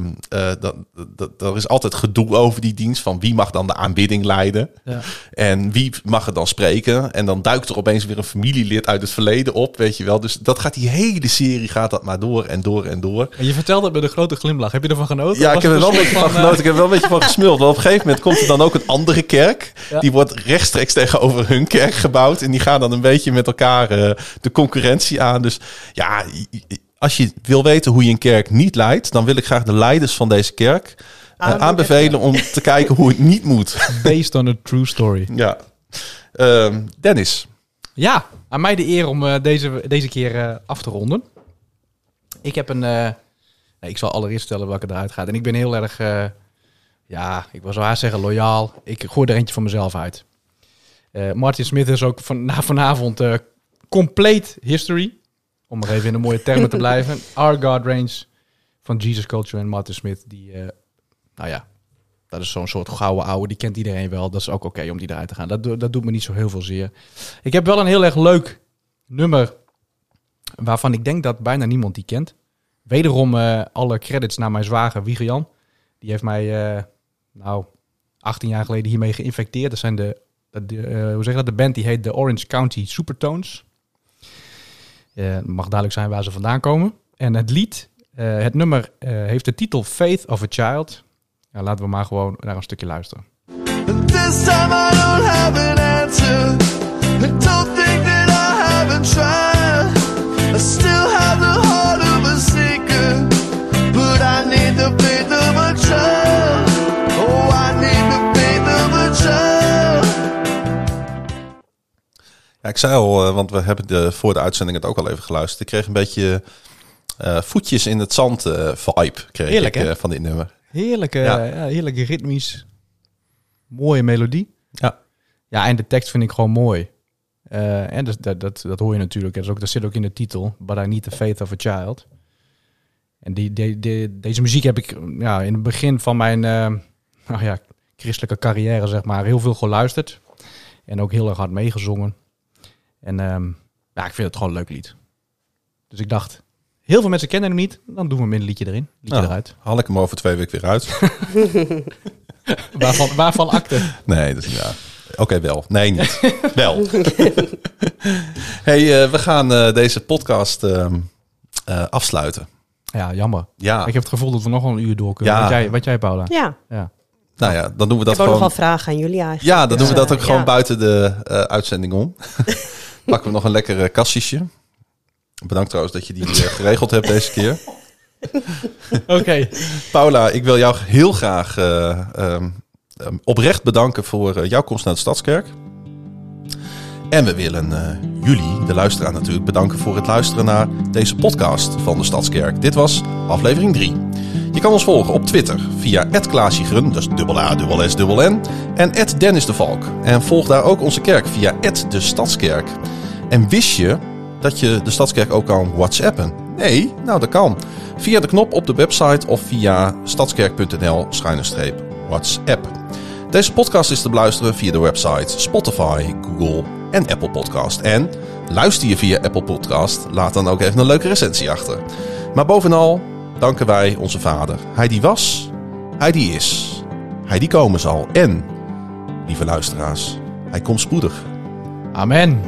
dat, dat, er is altijd gedoe over die dienst. Van wie mag dan de aanbidding leiden? Ja. En wie mag er dan spreken? En dan duikt er opeens weer een familielid uit het verleden op, weet je wel. Dus dat gaat die hele serie gaat dat maar door en door en door. En je vertelde het met een grote glimlach. Heb je ervan genoten? Ja, ik heb er het wel een beetje van genoten. Ik heb er wel een beetje van [LAUGHS] gesmuld. Want op een gegeven moment komt er dan ook een andere kerk. Ja. Die wordt rechtstreeks tegenover hun kerk gebouwd. En die gaan dan een beetje met elkaar eh, de concurrentie aan. Dus ja, als je wil weten hoe je een kerk niet leidt... dan wil ik graag de leiders van deze kerk eh, Aanmoedigen. aanbevelen... om te kijken hoe het niet moet. [LAUGHS] Based on a true story. ja. Ehm, Dennis. Ja, aan mij de eer om eh, deze, deze keer eh, af te ronden. Ik heb een... eh, nee, ik zal allereerst vertellen welke eruit gaat. En ik ben heel erg... eh, ja, ik wil zo haast zeggen loyaal. Ik gooi er eentje van mezelf uit. Eh, Martin Smith is ook van, na vanavond eh compleet history. Om maar even in de mooie termen te [LAUGHS] blijven. Our God Reigns van Jesus Culture en Martin Smith. Die, eh, nou ja, dat is zo'n soort gouden ouwe. Die kent iedereen wel. Dat is ook oké om die eruit te gaan. Dat, dat doet me niet zo heel veel zeer. Ik heb wel een heel erg leuk nummer. Waarvan ik denk dat bijna niemand die kent. Wederom eh, alle credits naar mijn zwager Wieger Jan. Die heeft mij, eh, nou, 18 jaar geleden hiermee geïnfecteerd. Dat zijn de, de, hoe zeg je dat? De band die heet de Orange County Supertones. Eh, het mag duidelijk zijn waar ze vandaan komen. En het lied, eh, het nummer, eh, heeft de titel Faith of a Child. Ja, laten we maar gewoon naar een stukje luisteren. This time I don't have an answer. I don't think that I haven't tried. I still have the heart of a seeker, but I need the faith of a child. Oh, I need the faith of a child. Ja, ik zei al, eh, want we hebben de, voor de uitzending het ook al even geluisterd. Ik kreeg een beetje eh, voetjes in het zand eh, vibe kreeg Heerlijk, ik, van dit nummer. Heerlijke, Ja. ja. heerlijke ritmisch, mooie melodie. Ja. Ja, en de tekst vind ik gewoon mooi. En dat, dat, dat, dat hoor je natuurlijk. Dat, is ook, dat zit ook in de titel. But I need the faith of a child. En die, die, die- deze muziek heb ik ja, in het begin van mijn nou ja, christelijke carrière, zeg maar, heel veel geluisterd. En ook heel erg hard meegezongen. En ehm, ja, ik vind het gewoon een leuk lied. Dus ik dacht, heel veel mensen kennen hem niet. Dan doen we hem een liedje erin. Liedje Nou, eruit. Haal ik hem over twee weken weer uit? [LAUGHS] Waarvan, waarvan akte? nee, dat is niet waar. Oké, wel. Nee, niet. [LAUGHS] wel. [LAUGHS] hey, eh, we gaan eh, deze podcast ehm, eh, afsluiten. Ja, jammer. Ja, Ik heb het gevoel dat we nog wel een uur door kunnen. Ja. Wat, jij, wat jij, Paula? Ja, Ja. nou ja, dan doen we ik dat heb ook nog wel gewoon. vragen aan jullie eigenlijk. Ja, dan doen we dat ook gewoon ja. buiten de eh, uitzending om. Pakken we nog een lekker eh, kassisje. Bedankt trouwens dat je die eh, geregeld hebt deze keer. [LAUGHS] Oké. Paula, ik wil jou heel graag eh, ehm, ehm, oprecht bedanken voor jouw komst naar de Stadskerk. En we willen jullie, de luisteraar natuurlijk, bedanken voor het luisteren naar deze podcast van de Stadskerk. Dit was aflevering 3. Je kan ons volgen op Twitter via @klaasjegren, dat is dubbel A, dubbel S, dubbel N, en Dennis de Valk. En volg daar ook onze kerk via de Stadskerk. En wist je dat je de Stadskerk ook kan whatsappen? Nee, nou dat kan. Via de knop op de website of via stadskerk.nl-whatsapp. Deze podcast is te beluisteren via de website Spotify, Google en Apple Podcast. En luister je via Apple Podcast, laat dan ook even een leuke recensie achter. Maar bovenal danken wij onze Vader. Hij die was, hij die is, hij die komen zal. En, lieve luisteraars, hij komt spoedig. Amen.